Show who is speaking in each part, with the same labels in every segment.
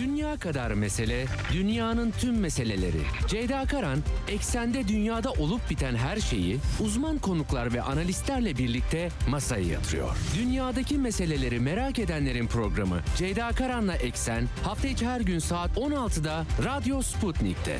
Speaker 1: Dünya kadar mesele, dünyanın tüm meseleleri. Ceyda Karan, eksende dünyada olup biten her şeyi uzman konuklar ve analistlerle birlikte masaya yatırıyor. Dünyadaki meseleleri merak edenlerin programı Ceyda Karan'la Eksen hafta içi her gün saat 16'da Radyo Sputnik'te.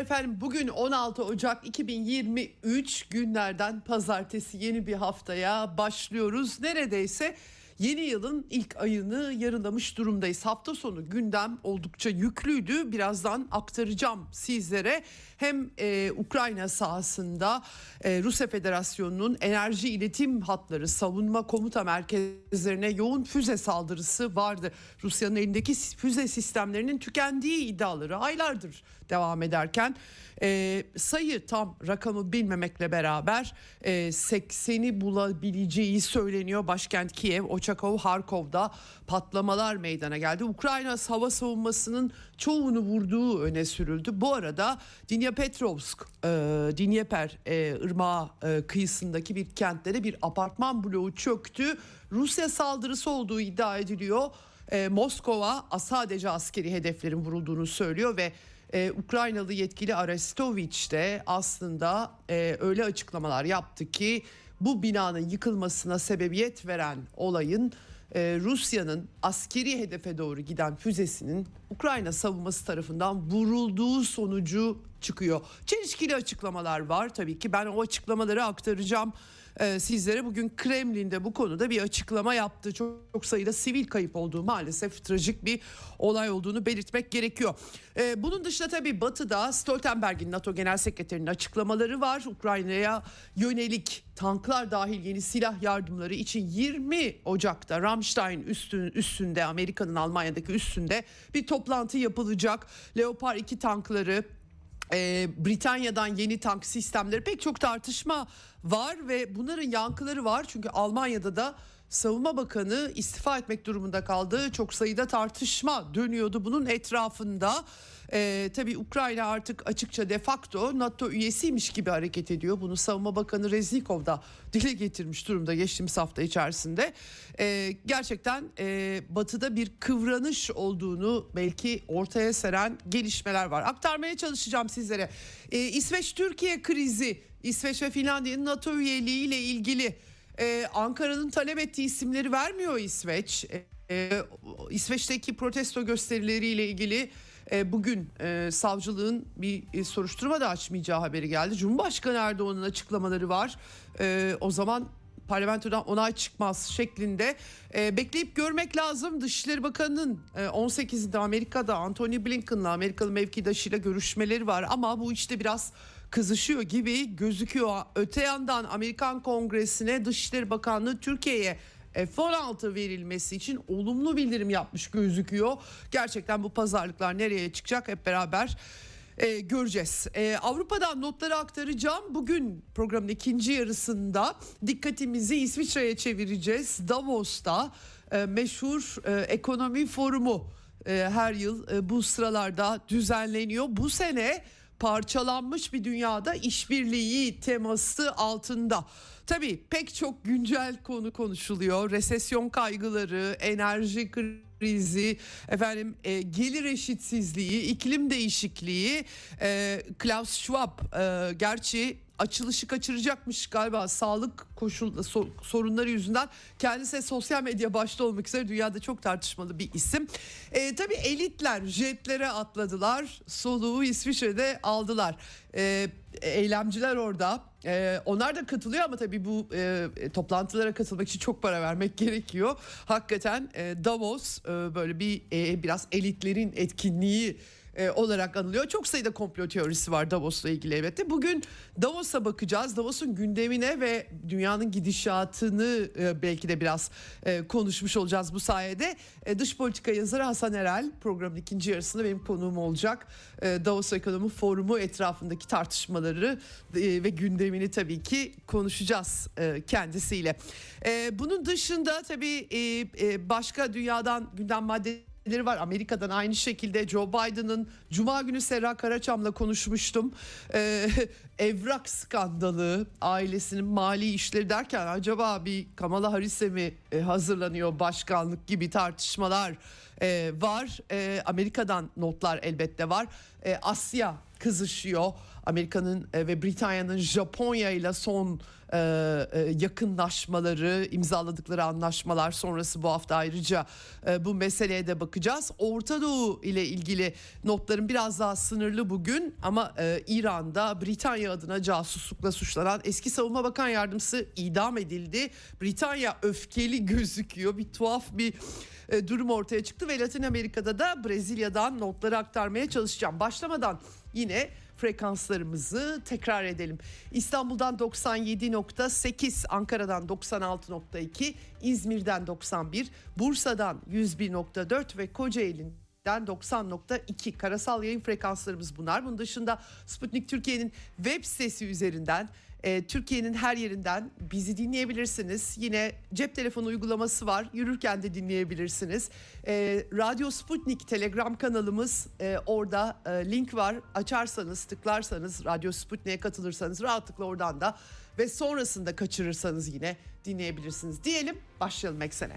Speaker 2: Efendim bugün 16 Ocak 2023 günlerden pazartesi yeni bir haftaya başlıyoruz. Neredeyse yeni yılın ilk ayını yarılamış durumdayız. Hafta sonu gündem oldukça yüklüydü. Birazdan aktaracağım sizlere. Hem e, Ukrayna sahasında e, Rusya Federasyonu'nun enerji iletim hatları savunma komuta merkezlerine yoğun füze saldırısı vardı. Rusya'nın elindeki füze sistemlerinin tükendiği iddiaları aylardır devam ederken e, sayı tam rakamı bilmemekle beraber e, 80'i bulabileceği söyleniyor. Başkent Kiev, Oçakov, Harkov'da patlamalar meydana geldi. Ukrayna hava savunmasının çoğunu vurduğu öne sürüldü. Bu arada Dnipropetrovsk, e, Dnieper e, ırmağı e, kıyısındaki bir kentte de bir apartman bloğu çöktü. Rusya saldırısı olduğu iddia ediliyor. E, Moskova sadece askeri hedeflerin vurulduğunu söylüyor ve ee, Ukraynalı yetkili Arestoviç de aslında e, öyle açıklamalar yaptı ki bu binanın yıkılmasına sebebiyet veren olayın e, Rusya'nın askeri hedefe doğru giden füzesinin Ukrayna savunması tarafından vurulduğu sonucu çıkıyor. Çelişkili açıklamalar var tabii ki ben o açıklamaları aktaracağım e, sizlere. Bugün Kremlin'de bu konuda bir açıklama yaptı. Çok, çok sayıda sivil kayıp olduğu maalesef trajik bir olay olduğunu belirtmek gerekiyor. E, bunun dışında tabii Batı'da Stoltenberg'in NATO Genel Sekreterinin açıklamaları var. Ukrayna'ya yönelik tanklar dahil yeni silah yardımları için 20 Ocak'ta Ramstein üstün, üstünde Amerika'nın Almanya'daki üstünde bir toplantı yapılacak. Leopard 2 tankları e, Britanya'dan yeni tank sistemleri pek çok tartışma var ve bunların yankıları var. Çünkü Almanya'da da Savunma Bakanı istifa etmek durumunda kaldı. Çok sayıda tartışma dönüyordu bunun etrafında. Ee, tabii Ukrayna artık açıkça de facto NATO üyesiymiş gibi hareket ediyor. Bunu Savunma Bakanı Reznikov da dile getirmiş durumda geçtiğimiz hafta içerisinde. Ee, gerçekten e, batıda bir kıvranış olduğunu belki ortaya seren gelişmeler var. Aktarmaya çalışacağım sizlere. Ee, İsveç-Türkiye krizi, İsveç ve Finlandiya'nın NATO üyeliği ile ilgili... Ee, Ankara'nın talep ettiği isimleri vermiyor İsveç. Ee, İsveç'teki protesto gösterileriyle ilgili e, bugün e, savcılığın bir e, soruşturma da açmayacağı haberi geldi. Cumhurbaşkanı Erdoğan'ın açıklamaları var. E, o zaman parlamentodan onay çıkmaz şeklinde e, bekleyip görmek lazım. Dışişleri Bakanı'nın e, 18'inde Amerika'da Anthony Blinken'la Amerikalı mevkidaşıyla görüşmeleri var ama bu işte biraz kızışıyor gibi gözüküyor. Öte yandan Amerikan Kongresi'ne Dışişleri Bakanlığı Türkiye'ye F-16 verilmesi için olumlu bildirim yapmış gözüküyor. Gerçekten bu pazarlıklar nereye çıkacak hep beraber e, göreceğiz. E, Avrupa'dan notları aktaracağım. Bugün programın ikinci yarısında dikkatimizi İsviçre'ye çevireceğiz. Davos'ta e, meşhur e, ekonomi forumu e, her yıl e, bu sıralarda düzenleniyor. Bu sene parçalanmış bir dünyada işbirliği teması altında. Tabii pek çok güncel konu konuşuluyor. Resesyon kaygıları, enerji krizi, efendim e, gelir eşitsizliği, iklim değişikliği. E, Klaus Schwab e, gerçi açılışı kaçıracakmış galiba sağlık koşul sorunları yüzünden kendisi sosyal medya başta olmak üzere dünyada çok tartışmalı bir isim. E, tabii elitler jetlere atladılar soluğu İsviçre'de aldılar. E, eylemciler orada e, onlar da katılıyor ama tabii bu e, toplantılara katılmak için çok para vermek gerekiyor. Hakikaten e, Davos e, böyle bir e, biraz elitlerin etkinliği e, olarak anılıyor. Çok sayıda komplo teorisi var Davos'la ilgili elbette. Bugün Davos'a bakacağız. Davos'un gündemine ve dünyanın gidişatını e, belki de biraz e, konuşmuş olacağız bu sayede. E, dış politika yazarı Hasan Erel programın ikinci yarısında benim konuğum olacak. E, Davos Ekonomi Forumu etrafındaki tartışmaları e, ve gündemini tabii ki konuşacağız e, kendisiyle. E, bunun dışında tabii e, e, başka dünyadan gündem madde meseleleri var. Amerika'dan aynı şekilde Joe Biden'ın Cuma günü Serra Karaçam'la konuşmuştum. Ee, evrak skandalı, ailesinin mali işleri derken acaba bir Kamala Harris'e mi e, hazırlanıyor başkanlık gibi tartışmalar e, var. E, Amerika'dan notlar elbette var. E, Asya kızışıyor. Amerika'nın e, ve Britanya'nın Japonya ile son e, e, yakınlaşmaları, imzaladıkları anlaşmalar sonrası bu hafta ayrıca e, bu meseleye de bakacağız. Orta Doğu ile ilgili notlarım biraz daha sınırlı bugün ama e, İran'da Britanya adına casuslukla suçlanan eski Savunma Bakan Yardımcısı idam edildi. Britanya öfkeli gözüküyor. Bir tuhaf bir e, durum ortaya çıktı ve Latin Amerika'da da Brezilya'dan notları aktarmaya çalışacağım. Başlamadan yine frekanslarımızı tekrar edelim. İstanbul'dan 97.8, Ankara'dan 96.2, İzmir'den 91, Bursa'dan 101.4 ve Kocaeli'den 90.2 karasal yayın frekanslarımız bunlar. Bunun dışında Sputnik Türkiye'nin web sitesi üzerinden e, Türkiye'nin her yerinden bizi dinleyebilirsiniz. Yine cep telefonu uygulaması var. Yürürken de dinleyebilirsiniz. E, Radyo Sputnik Telegram kanalımız e, orada e, link var. Açarsanız, tıklarsanız, Radyo Sputnik'e katılırsanız rahatlıkla oradan da ve sonrasında kaçırırsanız yine dinleyebilirsiniz. Diyelim başlayalım eksene.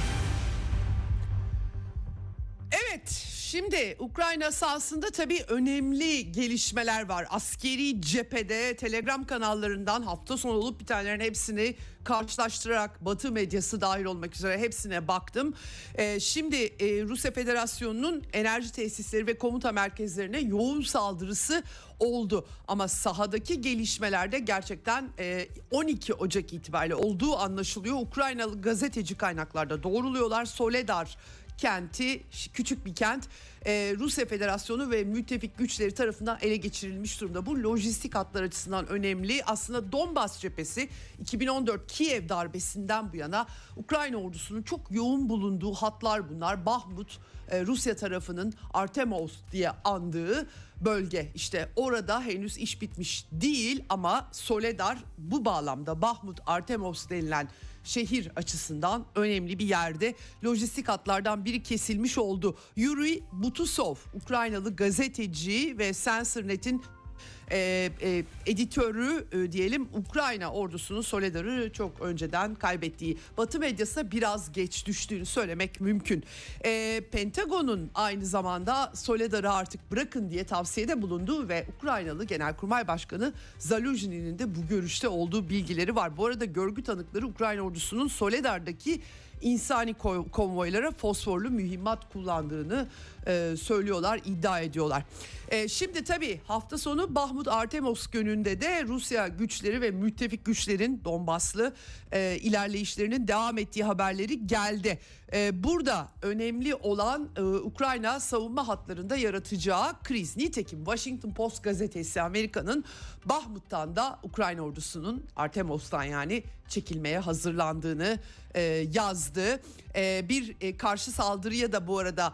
Speaker 2: Şimdi Ukrayna sahasında tabii önemli gelişmeler var. Askeri cephede Telegram kanallarından hafta sonu olup bitenlerin hepsini karşılaştırarak Batı medyası dahil olmak üzere hepsine baktım. Ee, şimdi e, Rusya Federasyonu'nun enerji tesisleri ve komuta merkezlerine yoğun saldırısı oldu. Ama sahadaki gelişmelerde gerçekten e, 12 Ocak itibariyle olduğu anlaşılıyor. Ukraynalı gazeteci kaynaklarda doğruluyorlar. Soledar kenti küçük bir kent e, Rusya Federasyonu ve müttefik güçleri tarafından ele geçirilmiş durumda. Bu lojistik hatlar açısından önemli. Aslında Donbas cephesi 2014 Kiev darbesinden bu yana Ukrayna ordusunun çok yoğun bulunduğu hatlar bunlar. Bahmut e, Rusya tarafının Artemovs diye andığı bölge. İşte orada henüz iş bitmiş değil ama Soledar bu bağlamda Bahmut Artemovs denilen şehir açısından önemli bir yerde. Lojistik hatlardan biri kesilmiş oldu. Yuri Butusov, Ukraynalı gazeteci ve Sensornet'in e, e, editörü e, diyelim Ukrayna ordusunun Soledar'ı çok önceden kaybettiği Batı medyasına biraz geç düştüğünü söylemek mümkün. E, Pentagon'un aynı zamanda Soledar'ı artık bırakın diye tavsiyede bulunduğu ve Ukraynalı Genelkurmay Başkanı Zaluzhny'nin de bu görüşte olduğu bilgileri var. Bu arada görgü tanıkları Ukrayna ordusunun Soledar'daki insani konvoylara fosforlu mühimmat kullandığını e, söylüyorlar, iddia ediyorlar. E, şimdi tabii hafta sonu Bahmut Artemos gününde de Rusya güçleri ve müttefik güçlerin Donbaslı e, ilerleyişlerinin devam ettiği haberleri geldi. E, burada önemli olan e, Ukrayna savunma hatlarında yaratacağı kriz. Nitekim Washington Post gazetesi Amerika'nın Bahmut'tan da Ukrayna ordusunun Artemos'tan yani çekilmeye hazırlandığını e, yazdı. E, bir karşı saldırıya da bu arada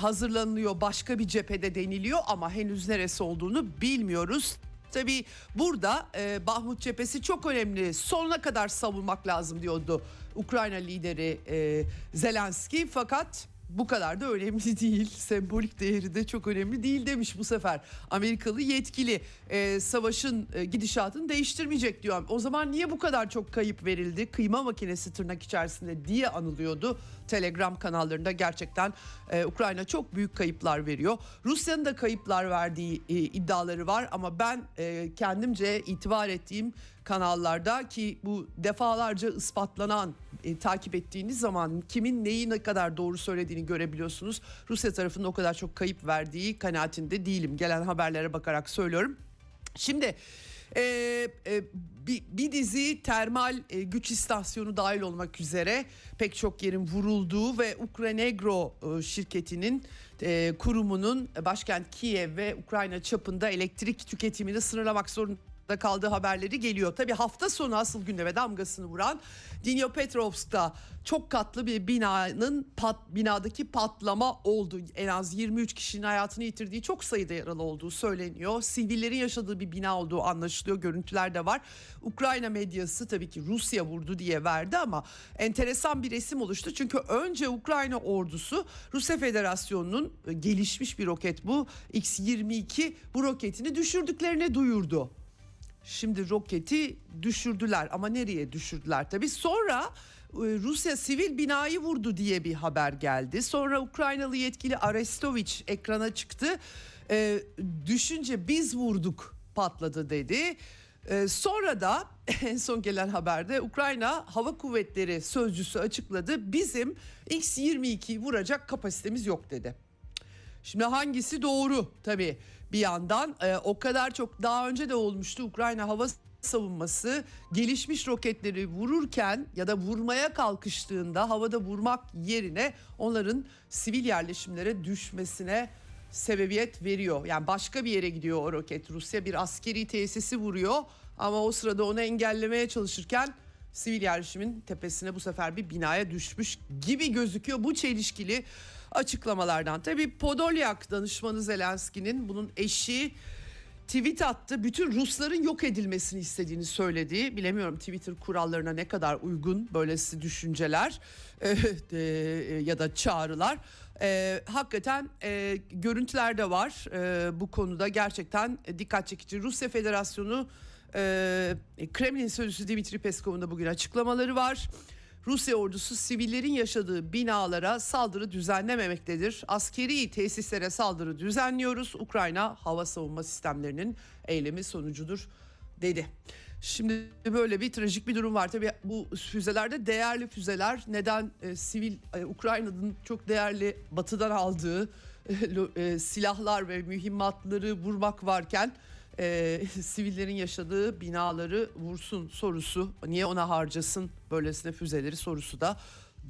Speaker 2: hazırlanılıyor başka bir cephede deniliyor ama henüz neresi olduğunu bilmiyoruz. Tabi burada e, Bahmut cephesi çok önemli sonuna kadar savunmak lazım diyordu Ukrayna lideri e, Zelenski fakat bu kadar da önemli değil. Sembolik değeri de çok önemli değil demiş bu sefer. Amerikalı yetkili e, savaşın e, gidişatını değiştirmeyecek diyor. O zaman niye bu kadar çok kayıp verildi? Kıyma makinesi tırnak içerisinde diye anılıyordu. Telegram kanallarında gerçekten e, Ukrayna çok büyük kayıplar veriyor. Rusya'nın da kayıplar verdiği e, iddiaları var ama ben e, kendimce itibar ettiğim kanallarda ki bu defalarca ispatlanan e, takip ettiğiniz zaman kimin neyi ne kadar doğru söylediğini görebiliyorsunuz. Rusya tarafının o kadar çok kayıp verdiği kanaatinde değilim. Gelen haberlere bakarak söylüyorum. Şimdi e, e, bir, bir dizi termal e, güç istasyonu dahil olmak üzere pek çok yerin vurulduğu ve Ukranegro e, şirketinin e, kurumunun başkent Kiev ve Ukrayna çapında elektrik tüketimini sınırlamak zorunda kaldığı haberleri geliyor. Tabi hafta sonu asıl gündeme damgasını vuran Dnipropetrovsk'ta çok katlı bir binanın pat, binadaki patlama oldu. En az 23 kişinin hayatını yitirdiği çok sayıda yaralı olduğu söyleniyor. Sivillerin yaşadığı bir bina olduğu anlaşılıyor. Görüntüler de var. Ukrayna medyası tabii ki Rusya vurdu diye verdi ama enteresan bir resim oluştu. Çünkü önce Ukrayna ordusu Rusya Federasyonu'nun e, gelişmiş bir roket bu X-22 bu roketini düşürdüklerini duyurdu. Şimdi roketi düşürdüler ama nereye düşürdüler tabii. Sonra e, Rusya sivil binayı vurdu diye bir haber geldi. Sonra Ukraynalı yetkili Arestovich ekrana çıktı. E, düşünce biz vurduk patladı dedi. E, sonra da en son gelen haberde Ukrayna Hava Kuvvetleri sözcüsü açıkladı. Bizim X-22'yi vuracak kapasitemiz yok dedi. Şimdi hangisi doğru tabii bir yandan e, o kadar çok daha önce de olmuştu Ukrayna hava savunması gelişmiş roketleri vururken ya da vurmaya kalkıştığında havada vurmak yerine onların sivil yerleşimlere düşmesine sebebiyet veriyor. Yani başka bir yere gidiyor o roket. Rusya bir askeri tesisi vuruyor ama o sırada onu engellemeye çalışırken sivil yerleşimin tepesine bu sefer bir binaya düşmüş gibi gözüküyor. Bu çelişkili açıklamalardan. Tabii Podolyak danışmanı Zelenski'nin bunun eşi tweet attı. Bütün Rusların yok edilmesini istediğini söyledi. Bilemiyorum Twitter kurallarına ne kadar uygun böylesi düşünceler e, ya da çağrılar. E, hakikaten e, görüntüler de var e, bu konuda gerçekten dikkat çekici. Rusya Federasyonu e, Kremlin sözcüsü Dimitri Peskov'un da bugün açıklamaları var. Rusya ordusu sivillerin yaşadığı binalara saldırı düzenlememektedir. Askeri tesislere saldırı düzenliyoruz. Ukrayna hava savunma sistemlerinin eylemi sonucudur dedi. Şimdi böyle bir trajik bir durum var. Tabii bu füzelerde değerli füzeler. Neden e, sivil e, Ukrayna'nın çok değerli batıdan aldığı e, e, silahlar ve mühimmatları vurmak varken e, sivillerin yaşadığı binaları vursun sorusu niye ona harcasın böylesine füzeleri sorusu da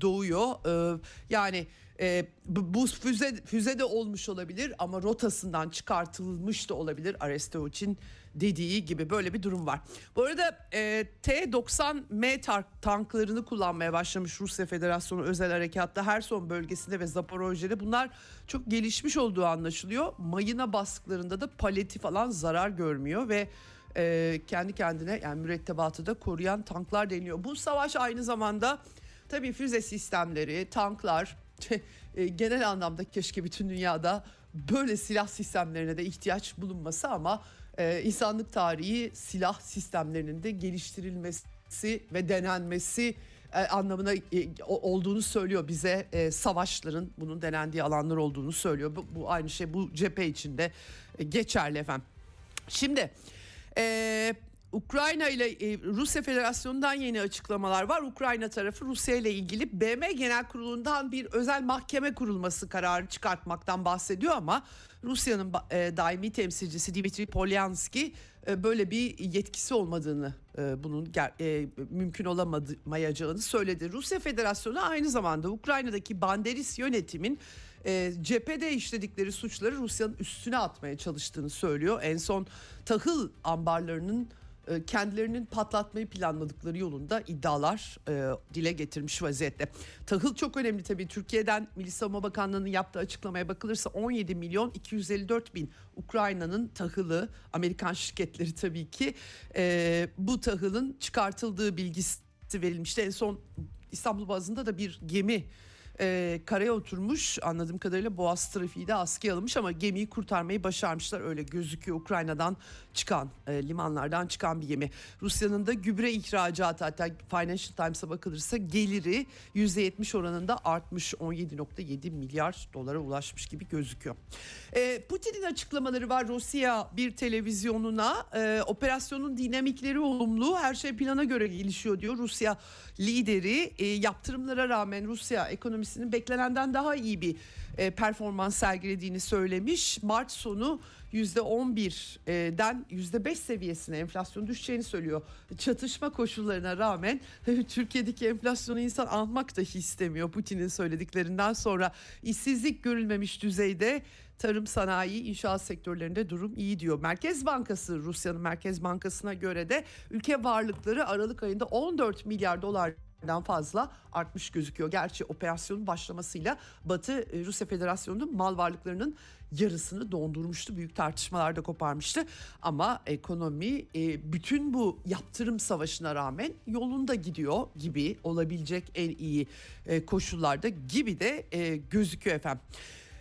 Speaker 2: doğuyor. E, yani e, bu, füze füze de olmuş olabilir ama rotasından çıkartılmış da olabilir Arestovich'in dediği gibi böyle bir durum var. Bu arada e, T-90M tanklarını kullanmaya başlamış Rusya Federasyonu özel harekatta Herson bölgesinde ve Zaporojye'de bunlar çok gelişmiş olduğu anlaşılıyor. Mayına bastıklarında da paleti falan zarar görmüyor ve e, kendi kendine yani mürettebatı da koruyan tanklar deniyor. Bu savaş aynı zamanda tabii füze sistemleri, tanklar e, genel anlamda keşke bütün dünyada böyle silah sistemlerine de ihtiyaç bulunması ama e, insanlık tarihi silah sistemlerinin de geliştirilmesi ve denenmesi e, anlamına e, olduğunu söylüyor bize e, savaşların bunun denendiği alanlar olduğunu söylüyor. Bu, bu aynı şey bu cephe içinde e, geçerli efendim. Şimdi e, Ukrayna ile e, Rusya Federasyonu'ndan yeni açıklamalar var. Ukrayna tarafı Rusya ile ilgili BM Genel Kurulu'ndan bir özel mahkeme kurulması kararı çıkartmaktan bahsediyor ama Rusya'nın e, daimi temsilcisi Dimitri Polyanski e, böyle bir yetkisi olmadığını e, bunun e, mümkün olamayacağını söyledi. Rusya Federasyonu aynı zamanda Ukrayna'daki Banderis yönetimin e, cephede işledikleri suçları Rusya'nın üstüne atmaya çalıştığını söylüyor. En son tahıl ambarlarının kendilerinin patlatmayı planladıkları yolunda iddialar e, dile getirmiş vaziyette. Tahıl çok önemli tabii. Türkiye'den Milli Savunma Bakanlığı'nın yaptığı açıklamaya bakılırsa 17 milyon 254 bin Ukrayna'nın tahılı Amerikan şirketleri tabii ki e, bu tahılın çıkartıldığı bilgisi verilmişti. En son İstanbul bazında da bir gemi e, karaya oturmuş anladığım kadarıyla Boğaz trafiği de askıya alınmış ama gemiyi kurtarmayı başarmışlar öyle gözüküyor Ukrayna'dan çıkan e, limanlardan çıkan bir gemi. Rusya'nın da gübre ihracatı hatta Financial Times'a bakılırsa geliri %70 oranında artmış 17.7 milyar dolara ulaşmış gibi gözüküyor. E, Putin'in açıklamaları var Rusya bir televizyonuna e, operasyonun dinamikleri olumlu her şey plana göre gelişiyor diyor Rusya lideri e, yaptırımlara rağmen Rusya ekonomisinin beklenenden daha iyi bir e, performans sergilediğini söylemiş. Mart sonu %11'den %5 seviyesine enflasyon düşeceğini söylüyor. Çatışma koşullarına rağmen Türkiye'deki enflasyonu insan almak dahi istemiyor Putin'in söylediklerinden sonra işsizlik görülmemiş düzeyde tarım, sanayi, inşaat sektörlerinde durum iyi diyor. Merkez Bankası, Rusya'nın Merkez Bankası'na göre de ülke varlıkları Aralık ayında 14 milyar dolar dan fazla artmış gözüküyor. Gerçi operasyonun başlamasıyla Batı e, Rusya Federasyonu'nun mal varlıklarının yarısını dondurmuştu. Büyük tartışmalar da koparmıştı. Ama ekonomi e, bütün bu yaptırım savaşına rağmen yolunda gidiyor gibi olabilecek en iyi e, koşullarda gibi de gözüküyor efendim.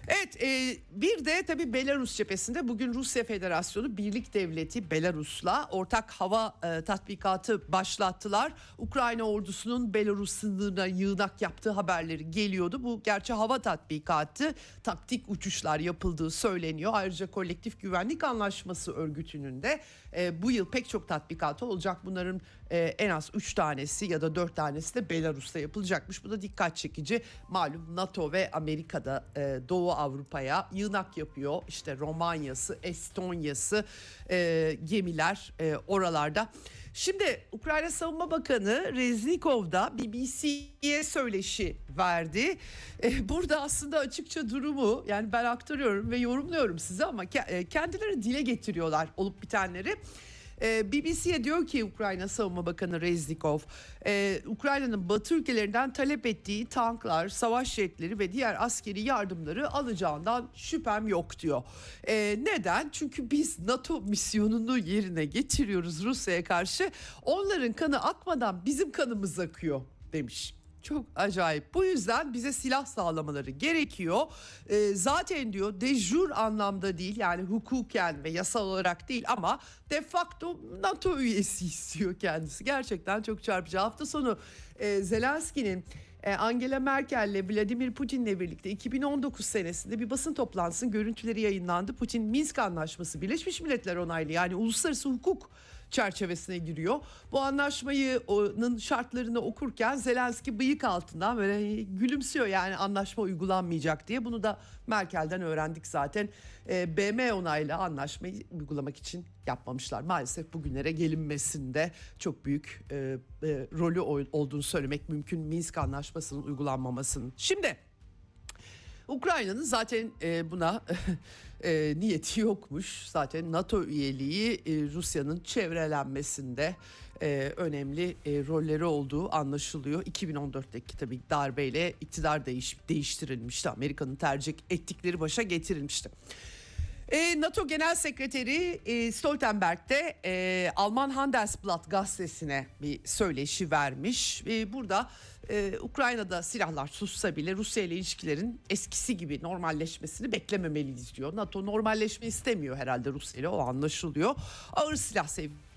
Speaker 2: Evet e, bir de tabii Belarus cephesinde bugün Rusya Federasyonu Birlik Devleti Belarus'la ortak hava e, tatbikatı başlattılar. Ukrayna ordusunun Belarus sınırına yığınak yaptığı haberleri geliyordu. Bu gerçi hava tatbikatı taktik uçuşlar yapıldığı söyleniyor. Ayrıca kolektif güvenlik anlaşması örgütünün de e, bu yıl pek çok tatbikatı olacak. Bunların e, en az 3 tanesi ya da 4 tanesi de Belarus'ta yapılacakmış. Bu da dikkat çekici. Malum NATO ve Amerika'da e, Doğu Avrupa'ya yığınak yapıyor. İşte Romanya'sı, Estonya'sı e, gemiler e, oralarda. Şimdi Ukrayna Savunma Bakanı Reznikov da BBC'ye söyleşi verdi. E, burada aslında açıkça durumu yani ben aktarıyorum ve yorumluyorum size ama e, kendileri dile getiriyorlar olup bitenleri. E, BBC'ye diyor ki Ukrayna Savunma Bakanı Reznikov, e, Ukrayna'nın batı ülkelerinden talep ettiği tanklar, savaş jetleri ve diğer askeri yardımları alacağından şüphem yok diyor. E, neden? Çünkü biz NATO misyonunu yerine getiriyoruz Rusya'ya karşı. Onların kanı akmadan bizim kanımız akıyor demiş. Çok acayip. Bu yüzden bize silah sağlamaları gerekiyor. E, zaten diyor dejur anlamda değil yani hukuken ve yasal olarak değil ama de facto NATO üyesi istiyor kendisi. Gerçekten çok çarpıcı. Hafta sonu e, Zelenski'nin e, Angela Merkel ile Vladimir Putin'le birlikte 2019 senesinde bir basın toplantısının görüntüleri yayınlandı. Putin Minsk Anlaşması Birleşmiş Milletler onaylı yani uluslararası hukuk çerçevesine giriyor. Bu anlaşmayı'nın şartlarını okurken Zelenski bıyık altından böyle gülümsüyor yani anlaşma uygulanmayacak diye. Bunu da Merkel'den öğrendik zaten. E, BM onayla anlaşmayı uygulamak için yapmamışlar. Maalesef bugünlere gelinmesinde çok büyük e, e, rolü olduğunu söylemek mümkün Minsk anlaşmasının uygulanmamasının. Şimdi Ukrayna'nın zaten e, buna e, niyeti yokmuş. Zaten NATO üyeliği e, Rusya'nın çevrelenmesinde e, önemli e, rolleri olduğu anlaşılıyor. 2014'teki tabii darbeyle iktidar değiş, değiştirilmişti. Amerika'nın tercih ettikleri başa getirilmişti. E, NATO Genel Sekreteri e, Stoltenberg de e, Alman Handelsblatt gazetesine bir söyleşi vermiş. E, burada e, Ukrayna'da silahlar sussa bile Rusya ile ilişkilerin eskisi gibi normalleşmesini beklememeliyiz diyor. NATO normalleşme istemiyor herhalde Rusya ile o anlaşılıyor. Ağır silah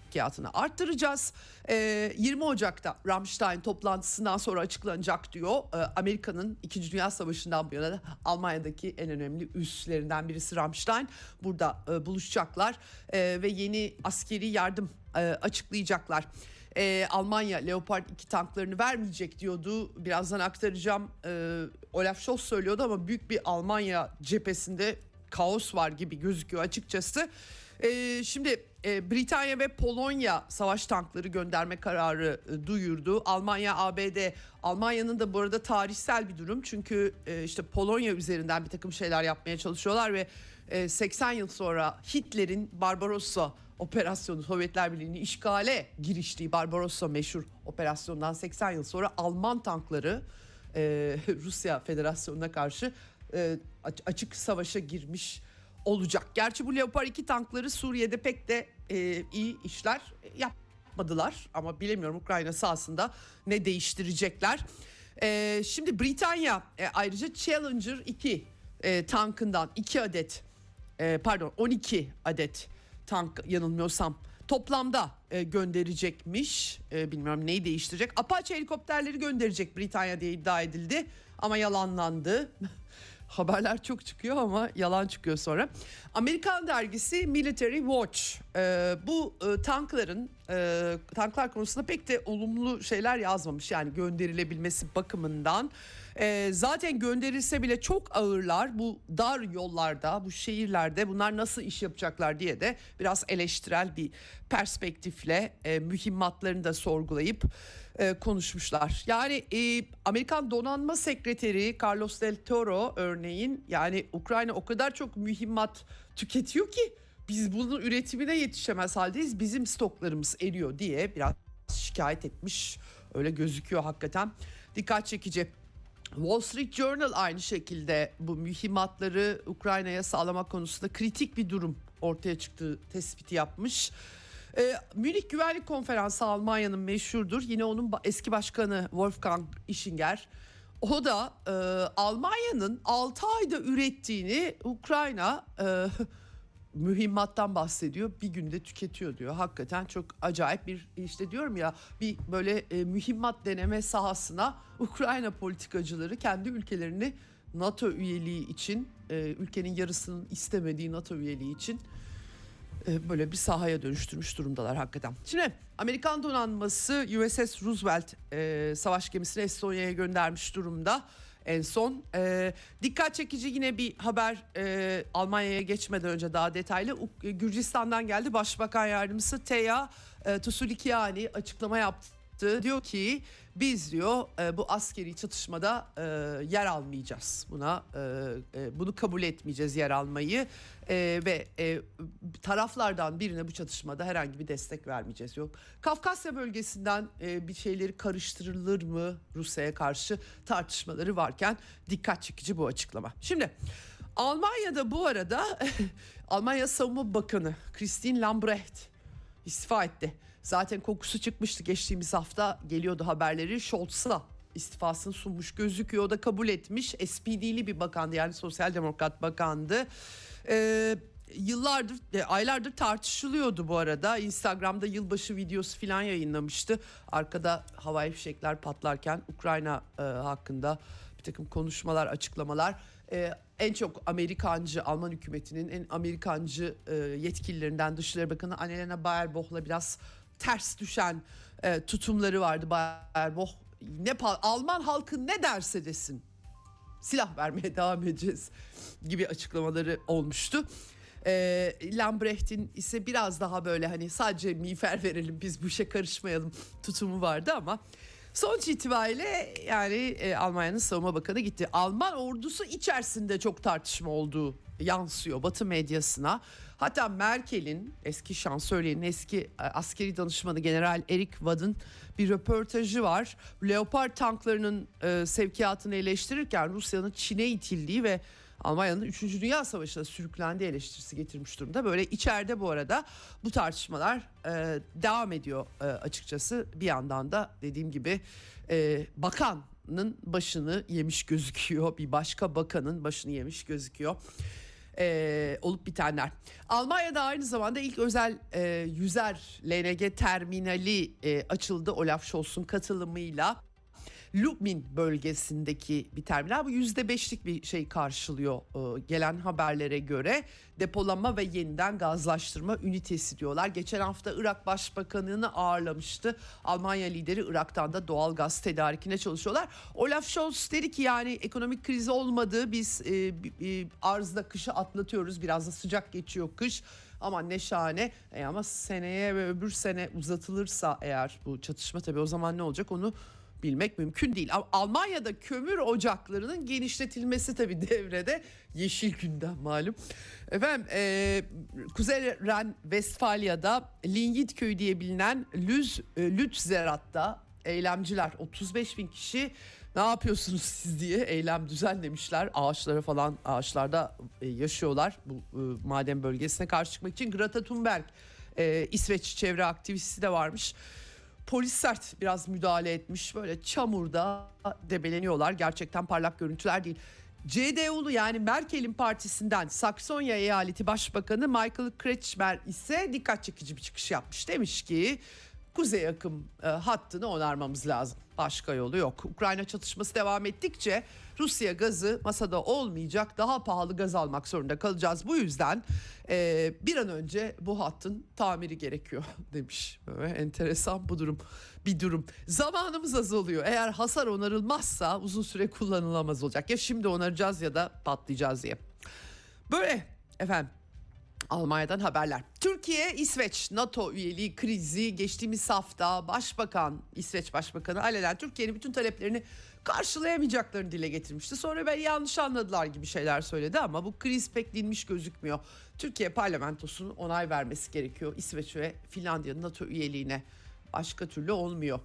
Speaker 2: sevkiyatını arttıracağız. E, 20 Ocak'ta Ramstein toplantısından sonra açıklanacak diyor. E, Amerika'nın 2. Dünya Savaşı'ndan bu yana Almanya'daki en önemli üslerinden birisi Ramstein. Burada e, buluşacaklar e, ve yeni askeri yardım e, açıklayacaklar e, Almanya Leopard 2 tanklarını vermeyecek diyordu. Birazdan aktaracağım. E, Olaf Scholz söylüyordu ama büyük bir Almanya cephesinde kaos var gibi gözüküyor açıkçası. E, şimdi e, Britanya ve Polonya savaş tankları gönderme kararı e, duyurdu. Almanya, ABD, Almanya'nın da bu arada tarihsel bir durum. Çünkü e, işte Polonya üzerinden bir takım şeyler yapmaya çalışıyorlar ve e, 80 yıl sonra Hitler'in Barbarossa operasyonu Sovyetler Birliği'nin işgale giriştiği Barbarossa meşhur operasyondan 80 yıl sonra Alman tankları e, Rusya Federasyonu'na karşı e, açık savaşa girmiş olacak. Gerçi bu Leopard 2 tankları Suriye'de pek de e, iyi işler yapmadılar ama bilemiyorum Ukrayna sahasında ne değiştirecekler. E, şimdi Britanya e, ayrıca Challenger 2 e, tankından 2 adet e, pardon 12 adet tank yanılmıyorsam toplamda e, gönderecekmiş. E, bilmiyorum neyi değiştirecek. Apache helikopterleri gönderecek Britanya diye iddia edildi ama yalanlandı. Haberler çok çıkıyor ama yalan çıkıyor sonra. Amerikan dergisi Military Watch e, bu e, tankların e, tanklar konusunda pek de olumlu şeyler yazmamış. Yani gönderilebilmesi bakımından E, zaten gönderilse bile çok ağırlar bu dar yollarda, bu şehirlerde bunlar nasıl iş yapacaklar diye de biraz eleştirel bir perspektifle e, mühimmatlarını da sorgulayıp e, konuşmuşlar. Yani e, Amerikan Donanma Sekreteri Carlos Del Toro örneğin yani Ukrayna o kadar çok mühimmat tüketiyor ki biz bunun üretimine yetişemez haldeyiz. Bizim stoklarımız eriyor diye biraz şikayet etmiş. Öyle gözüküyor hakikaten. Dikkat çekici. Wall Street Journal aynı şekilde bu mühimmatları Ukrayna'ya sağlamak konusunda kritik bir durum ortaya çıktığı tespiti yapmış. Ee, Münih Güvenlik Konferansı Almanya'nın meşhurdur. Yine onun eski başkanı Wolfgang Ischinger. O da e, Almanya'nın 6 ayda ürettiğini Ukrayna e, mühimmattan bahsediyor. Bir günde tüketiyor diyor. Hakikaten çok acayip bir işte diyorum ya bir böyle e, mühimmat deneme sahasına Ukrayna politikacıları kendi ülkelerini NATO üyeliği için e, ülkenin yarısının istemediği NATO üyeliği için e, böyle bir sahaya dönüştürmüş durumdalar hakikaten. Şimdi Amerikan donanması USS Roosevelt e, savaş gemisini Estonya'ya göndermiş durumda en son. E, dikkat çekici yine bir haber e, Almanya'ya geçmeden önce daha detaylı. U- Gürcistan'dan geldi Başbakan Yardımcısı Teya e, Tusulikiani açıklama yaptı. Diyor ki biz diyor e, bu askeri çatışmada e, yer almayacağız. Buna e, bunu kabul etmeyeceğiz yer almayı ve taraflardan birine bu çatışmada herhangi bir destek vermeyeceğiz. Yok. Kafkasya bölgesinden bir şeyleri karıştırılır mı Rusya'ya karşı tartışmaları varken dikkat çekici bu açıklama. Şimdi Almanya'da bu arada Almanya Savunma Bakanı Christine Lambrecht istifa etti. Zaten kokusu çıkmıştı geçtiğimiz hafta geliyordu haberleri Scholz'a istifasını sunmuş gözüküyor. O da kabul etmiş. SPD'li bir bakandı yani sosyal demokrat bakandı. Ee, yıllardır, e, aylardır tartışılıyordu bu arada. Instagram'da yılbaşı videosu falan yayınlamıştı. Arkada havai fişekler patlarken Ukrayna e, hakkında bir takım konuşmalar, açıklamalar. E, en çok Amerikancı, Alman hükümetinin en Amerikancı e, yetkililerinden Dışişleri Bakanı Annalena Baerbock'la biraz ters düşen e, tutumları vardı Baerbock. Ne Alman halkı ne derse desin silah vermeye devam edeceğiz gibi açıklamaları olmuştu. E, Lambrecht'in ise biraz daha böyle hani sadece miğfer verelim biz bu işe karışmayalım tutumu vardı ama sonuç itibariyle yani e, Almanya'nın savunma bakanı gitti. Alman ordusu içerisinde çok tartışma olduğu yansıyor Batı medyasına. Hatta Merkel'in eski şansölyenin eski e, askeri danışmanı General Erik Wadd'ın bir röportajı var. Leopard tanklarının e, sevkiyatını eleştirirken Rusya'nın Çin'e itildiği ve Almanya'nın 3. Dünya Savaşı'na sürüklendiği eleştirisi getirmiş durumda. Böyle içeride bu arada bu tartışmalar e, devam ediyor e, açıkçası. Bir yandan da dediğim gibi e, bakanın başını yemiş gözüküyor. Bir başka bakanın başını yemiş gözüküyor e, olup bitenler. Almanya'da aynı zamanda ilk özel e, yüzer LNG terminali e, açıldı Olaf Scholz'un katılımıyla. Lubmin bölgesindeki bir terminal bu yüzde beşlik bir şey karşılıyor e, gelen haberlere göre depolama ve yeniden gazlaştırma ünitesi diyorlar. Geçen hafta Irak Başbakanı'nı ağırlamıştı. Almanya lideri Irak'tan da doğal gaz tedarikine çalışıyorlar. Olaf Scholz dedi ki yani ekonomik kriz olmadı biz e, e, arzda kışı atlatıyoruz biraz da sıcak geçiyor kış. Ama ne şahane e ama seneye ve öbür sene uzatılırsa eğer bu çatışma tabii o zaman ne olacak onu bilmek mümkün değil. Almanya'da kömür ocaklarının genişletilmesi tabii devrede yeşil gündem malum. Efendim e, Kuzey Ren Westfalya'da Lingit köyü diye bilinen Lüz, e, Lützerat'ta eylemciler 35 bin kişi ne yapıyorsunuz siz diye eylem düzenlemişler. Ağaçlara falan ağaçlarda e, yaşıyorlar bu e, maden bölgesine karşı çıkmak için. Greta Thunberg e, İsveç çevre aktivisti de varmış polis sert biraz müdahale etmiş. Böyle çamurda debeleniyorlar. Gerçekten parlak görüntüler değil. CDU'lu yani Merkel'in partisinden Saksonya eyaleti başbakanı Michael Kretschmer ise dikkat çekici bir çıkış yapmış. Demiş ki kuzey akım e, hattını onarmamız lazım. Başka yolu yok. Ukrayna çatışması devam ettikçe Rusya gazı masada olmayacak. Daha pahalı gaz almak zorunda kalacağız. Bu yüzden e, bir an önce bu hattın tamiri gerekiyor demiş. Böyle enteresan bu durum. Bir durum. Zamanımız azalıyor. Eğer hasar onarılmazsa uzun süre kullanılamaz olacak. Ya şimdi onaracağız ya da patlayacağız diye. Böyle efendim. Almanya'dan haberler. Türkiye, İsveç NATO üyeliği krizi geçtiğimiz hafta Başbakan, İsveç Başbakanı alenen Türkiye'nin bütün taleplerini karşılayamayacaklarını dile getirmişti. Sonra ben yanlış anladılar gibi şeyler söyledi ama bu kriz pek dinmiş gözükmüyor. Türkiye parlamentosunun onay vermesi gerekiyor İsveç ve Finlandiya'nın NATO üyeliğine. Başka türlü olmuyor.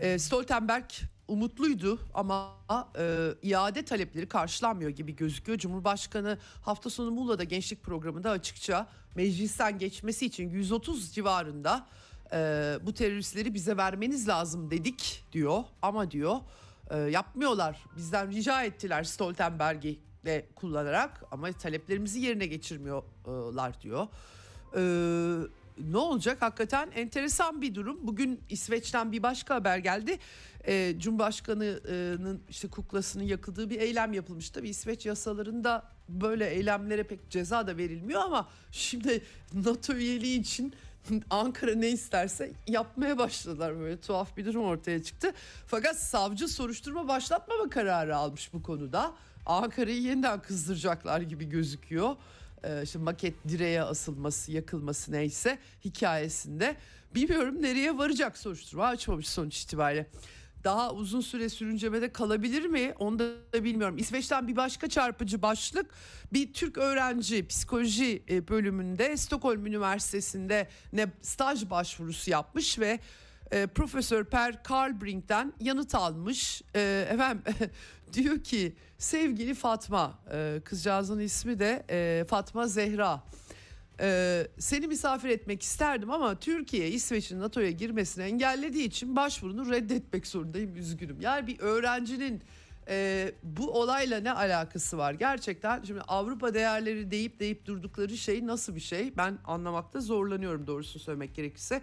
Speaker 2: E, Stoltenberg umutluydu ama e, iade talepleri karşılanmıyor gibi gözüküyor. Cumhurbaşkanı hafta sonu Muğla'da gençlik programında açıkça meclisten geçmesi için 130 civarında e, bu teröristleri bize vermeniz lazım dedik diyor. Ama diyor e, yapmıyorlar. Bizden rica ettiler Stoltenberg'i de kullanarak ama taleplerimizi yerine geçirmiyorlar diyor. Eee ne olacak? Hakikaten enteresan bir durum. Bugün İsveç'ten bir başka haber geldi. Ee, Cumhurbaşkanı'nın işte kuklasının yakıldığı bir eylem yapılmış. Tabii İsveç yasalarında böyle eylemlere pek ceza da verilmiyor ama şimdi NATO üyeliği için Ankara ne isterse yapmaya başladılar böyle tuhaf bir durum ortaya çıktı. Fakat savcı soruşturma başlatmama kararı almış bu konuda. Ankara'yı yeniden kızdıracaklar gibi gözüküyor e, işte maket direğe asılması, yakılması neyse hikayesinde bilmiyorum nereye varacak soruşturma açmamış sonuç itibariyle. Daha uzun süre sürüncemede kalabilir mi? Onu da bilmiyorum. İsveç'ten bir başka çarpıcı başlık bir Türk öğrenci psikoloji e, bölümünde Stockholm Üniversitesi'nde ne staj başvurusu yapmış ve e, Profesör Per Karlbrink'ten yanıt almış. E, efendim diyor ki sevgili Fatma e, kızcağızın ismi de e, Fatma Zehra. Ee, seni misafir etmek isterdim ama Türkiye İsveç'in NATO'ya girmesini engellediği için başvurunu reddetmek zorundayım üzgünüm. Yani bir öğrencinin e, bu olayla ne alakası var gerçekten şimdi Avrupa değerleri deyip deyip durdukları şey nasıl bir şey ben anlamakta zorlanıyorum doğrusu söylemek gerekirse.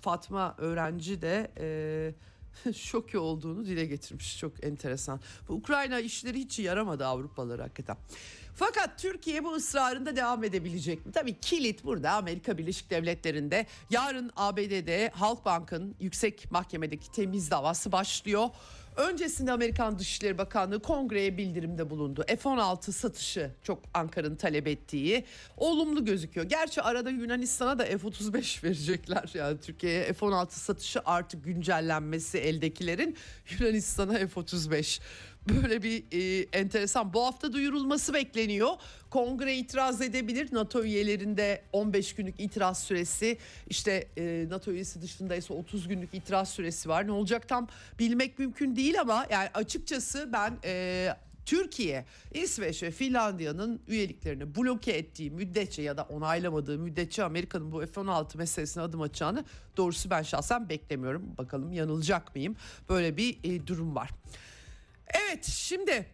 Speaker 2: Fatma öğrenci de e, şoki olduğunu dile getirmiş. Çok enteresan. Bu Ukrayna işleri hiç yaramadı Avrupalılar hakikaten. Fakat Türkiye bu ısrarında devam edebilecek mi? Tabii kilit burada Amerika Birleşik Devletleri'nde. Yarın ABD'de Halkbank'ın yüksek mahkemedeki temiz davası başlıyor. Öncesinde Amerikan Dışişleri Bakanlığı kongreye bildirimde bulundu. F-16 satışı çok Ankara'nın talep ettiği olumlu gözüküyor. Gerçi arada Yunanistan'a da F-35 verecekler. Yani Türkiye'ye F-16 satışı artık güncellenmesi eldekilerin Yunanistan'a F-35 böyle bir e, enteresan bu hafta duyurulması bekleniyor. Kongre itiraz edebilir. NATO üyelerinde 15 günlük itiraz süresi işte e, NATO üyesi dışında ise 30 günlük itiraz süresi var. Ne olacak tam bilmek mümkün değil ama yani açıkçası ben e, Türkiye, İsveç ve Finlandiya'nın üyeliklerini bloke ettiği müddetçe ya da onaylamadığı müddetçe Amerika'nın bu F-16 meselesine adım atacağını doğrusu ben şahsen beklemiyorum. Bakalım yanılacak mıyım? Böyle bir e, durum var. Evet şimdi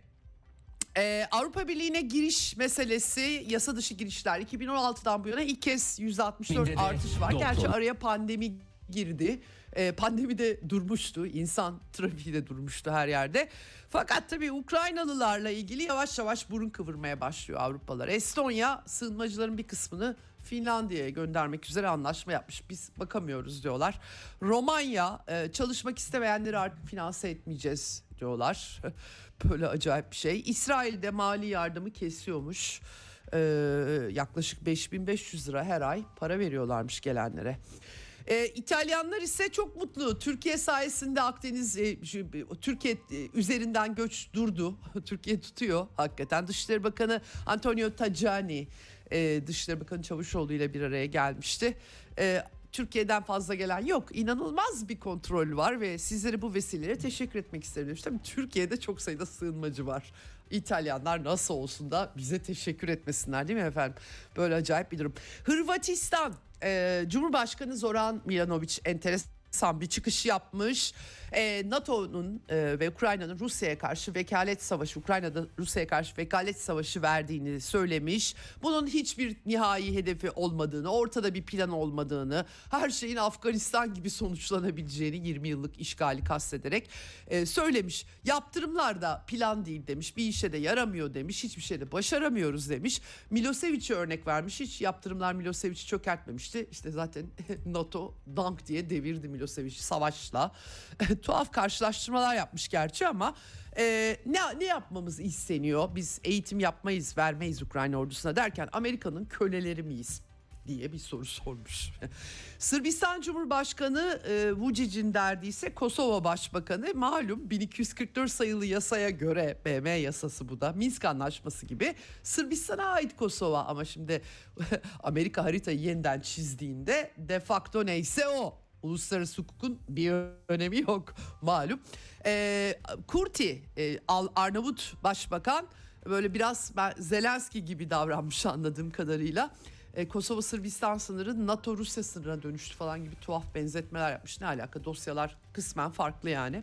Speaker 2: ee, Avrupa Birliği'ne giriş meselesi yasa dışı girişler 2016'dan bu yana ilk kez %64 artış var. Gerçi araya pandemi girdi. Ee, pandemi de durmuştu. İnsan trafiği de durmuştu her yerde. Fakat tabii Ukraynalılarla ilgili yavaş yavaş burun kıvırmaya başlıyor Avrupalılar. Estonya sığınmacıların bir kısmını Finlandiya'ya göndermek üzere anlaşma yapmış. Biz bakamıyoruz diyorlar. Romanya e, çalışmak istemeyenleri artık finanse etmeyeceğiz diyorlar. Böyle acayip bir şey. İsrail'de mali yardımı kesiyormuş. Ee, yaklaşık 5500 lira her ay para veriyorlarmış gelenlere. Ee, İtalyanlar ise çok mutlu. Türkiye sayesinde Akdeniz, e, Türkiye e, üzerinden göç durdu. Türkiye tutuyor hakikaten. Dışişleri Bakanı Antonio Tajani, e, Dışişleri Bakanı Çavuşoğlu ile bir araya gelmişti. E, Türkiye'den fazla gelen yok. İnanılmaz bir kontrol var ve sizlere bu vesileyle teşekkür etmek isterim. Tabii Türkiye'de çok sayıda sığınmacı var. İtalyanlar nasıl olsun da bize teşekkür etmesinler değil mi efendim? Böyle acayip bir durum. Hırvatistan e, Cumhurbaşkanı Zoran Milanovic enteresan enteresan bir çıkış yapmış. E, NATO'nun e, ve Ukrayna'nın Rusya'ya karşı vekalet savaşı, Ukrayna'da Rusya'ya karşı vekalet savaşı verdiğini söylemiş. Bunun hiçbir nihai hedefi olmadığını, ortada bir plan olmadığını, her şeyin Afganistan gibi sonuçlanabileceğini 20 yıllık işgali kastederek e, söylemiş. Yaptırımlar da plan değil demiş, bir işe de yaramıyor demiş, hiçbir şeyde başaramıyoruz demiş. Milosevic'e örnek vermiş, hiç yaptırımlar Milosevic'i çökertmemişti. İşte zaten NATO dank diye devirdi Milosevic savaşla. Tuhaf karşılaştırmalar yapmış gerçi ama e, ne, ne yapmamız isteniyor? Biz eğitim yapmayız, vermeyiz Ukrayna ordusuna derken Amerika'nın köleleri miyiz? diye bir soru sormuş. Sırbistan Cumhurbaşkanı e, Vucic'in derdi ise Kosova Başbakanı malum 1244 sayılı yasaya göre BM yasası bu da Minsk Anlaşması gibi Sırbistan'a ait Kosova ama şimdi Amerika haritayı yeniden çizdiğinde de facto neyse o uluslararası hukukun bir önemi yok malum. E, Kurti e, Arnavut Başbakan böyle biraz ben Zelenski gibi davranmış anladığım kadarıyla. E, Kosova Sırbistan sınırı NATO Rusya sınırına dönüştü falan gibi tuhaf benzetmeler yapmış. Ne alaka dosyalar kısmen farklı yani.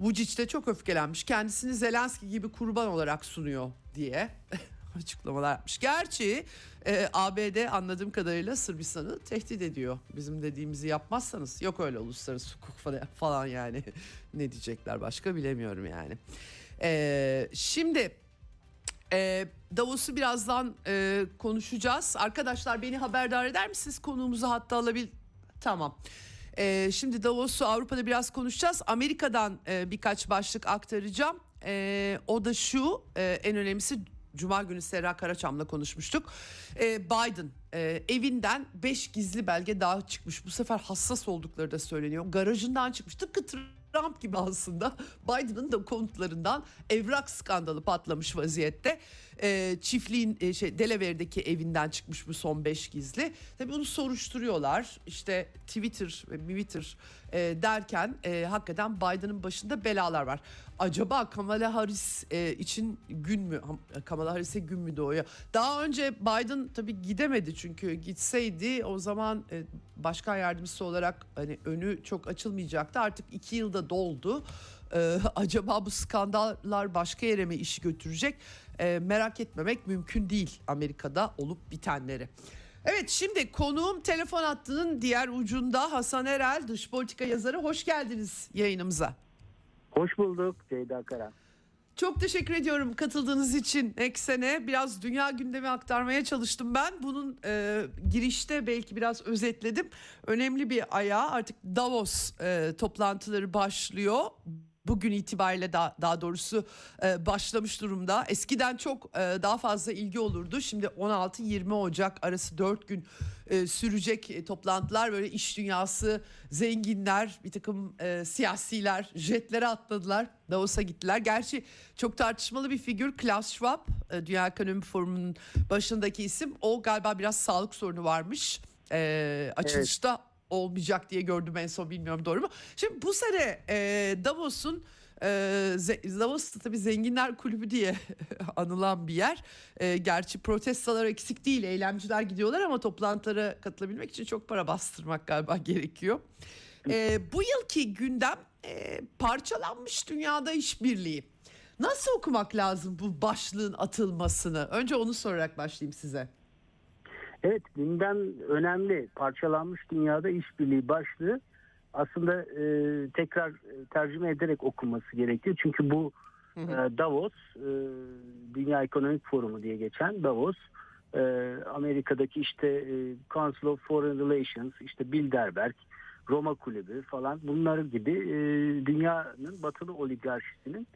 Speaker 2: Vucic de çok öfkelenmiş. Kendisini Zelenski gibi kurban olarak sunuyor diye açıklamalar yapmış. Gerçi e, ABD anladığım kadarıyla Sırbistan'ı tehdit ediyor. Bizim dediğimizi yapmazsanız yok öyle uluslararası hukuk falan yani. ne diyecekler başka bilemiyorum yani. E, şimdi e, Davos'u birazdan e, konuşacağız. Arkadaşlar beni haberdar eder misiniz? Konuğumuzu hatta alabil... Tamam. E, şimdi Davos'u Avrupa'da biraz konuşacağız. Amerika'dan e, birkaç başlık aktaracağım. E, o da şu e, en önemlisi Cuma günü Serra Karaçam'la konuşmuştuk. E, Biden e, evinden 5 gizli belge daha çıkmış. Bu sefer hassas oldukları da söyleniyor. Garajından çıkmış. Tıpkı Trump gibi aslında Biden'ın da konutlarından evrak skandalı patlamış vaziyette. E, çiftliğin e, şey Delaware'deki evinden çıkmış bu son beş gizli. Tabii bunu soruşturuyorlar. İşte Twitter ve Twitter e, derken e, hakikaten Biden'ın başında belalar var. Acaba Kamala Harris e, için gün mü Kamala Harris'e gün mü doğuyor? Daha önce Biden tabii gidemedi çünkü gitseydi o zaman e, başkan yardımcısı olarak hani önü çok açılmayacaktı. Artık iki yılda doldu. Ee, acaba bu skandallar başka yere mi işi götürecek? Ee, merak etmemek mümkün değil Amerika'da olup bitenleri. Evet şimdi konuğum telefon hattının diğer ucunda Hasan Erel dış politika yazarı. Hoş geldiniz yayınımıza.
Speaker 3: Hoş bulduk Ceyda Karan.
Speaker 2: Çok teşekkür ediyorum katıldığınız için Eksen'e. Biraz dünya gündemi aktarmaya çalıştım ben. Bunun e, girişte belki biraz özetledim. Önemli bir ayağı artık Davos e, toplantıları başlıyor bugün itibariyle daha, daha doğrusu e, başlamış durumda. Eskiden çok e, daha fazla ilgi olurdu. Şimdi 16-20 Ocak arası 4 gün e, sürecek e, toplantılar böyle iş dünyası zenginler bir takım e, siyasiler jetlere atladılar Davos'a gittiler. Gerçi çok tartışmalı bir figür Klaus Schwab e, Dünya Ekonomi Forumu'nun başındaki isim o galiba biraz sağlık sorunu varmış. E, açılışta evet olmayacak diye gördüm en son bilmiyorum doğru mu? Şimdi bu sene e, Davos'un e, Davos tabii zenginler kulübü diye anılan bir yer. E, gerçi protestolar eksik değil eylemciler gidiyorlar ama toplantılara katılabilmek için çok para bastırmak galiba gerekiyor. E, bu yılki gündem e, parçalanmış dünyada işbirliği. Nasıl okumak lazım bu başlığın atılmasını? Önce onu sorarak başlayayım size.
Speaker 3: Evet gündem önemli. Parçalanmış dünyada işbirliği başlığı aslında e, tekrar tercüme ederek okunması gerekiyor. Çünkü bu hı hı. E, Davos e, Dünya Ekonomik Forumu diye geçen Davos e, Amerika'daki işte e, Council of Foreign Relations işte Bilderberg Roma Kulübü falan bunlar gibi e, dünyanın batılı oligarşisinin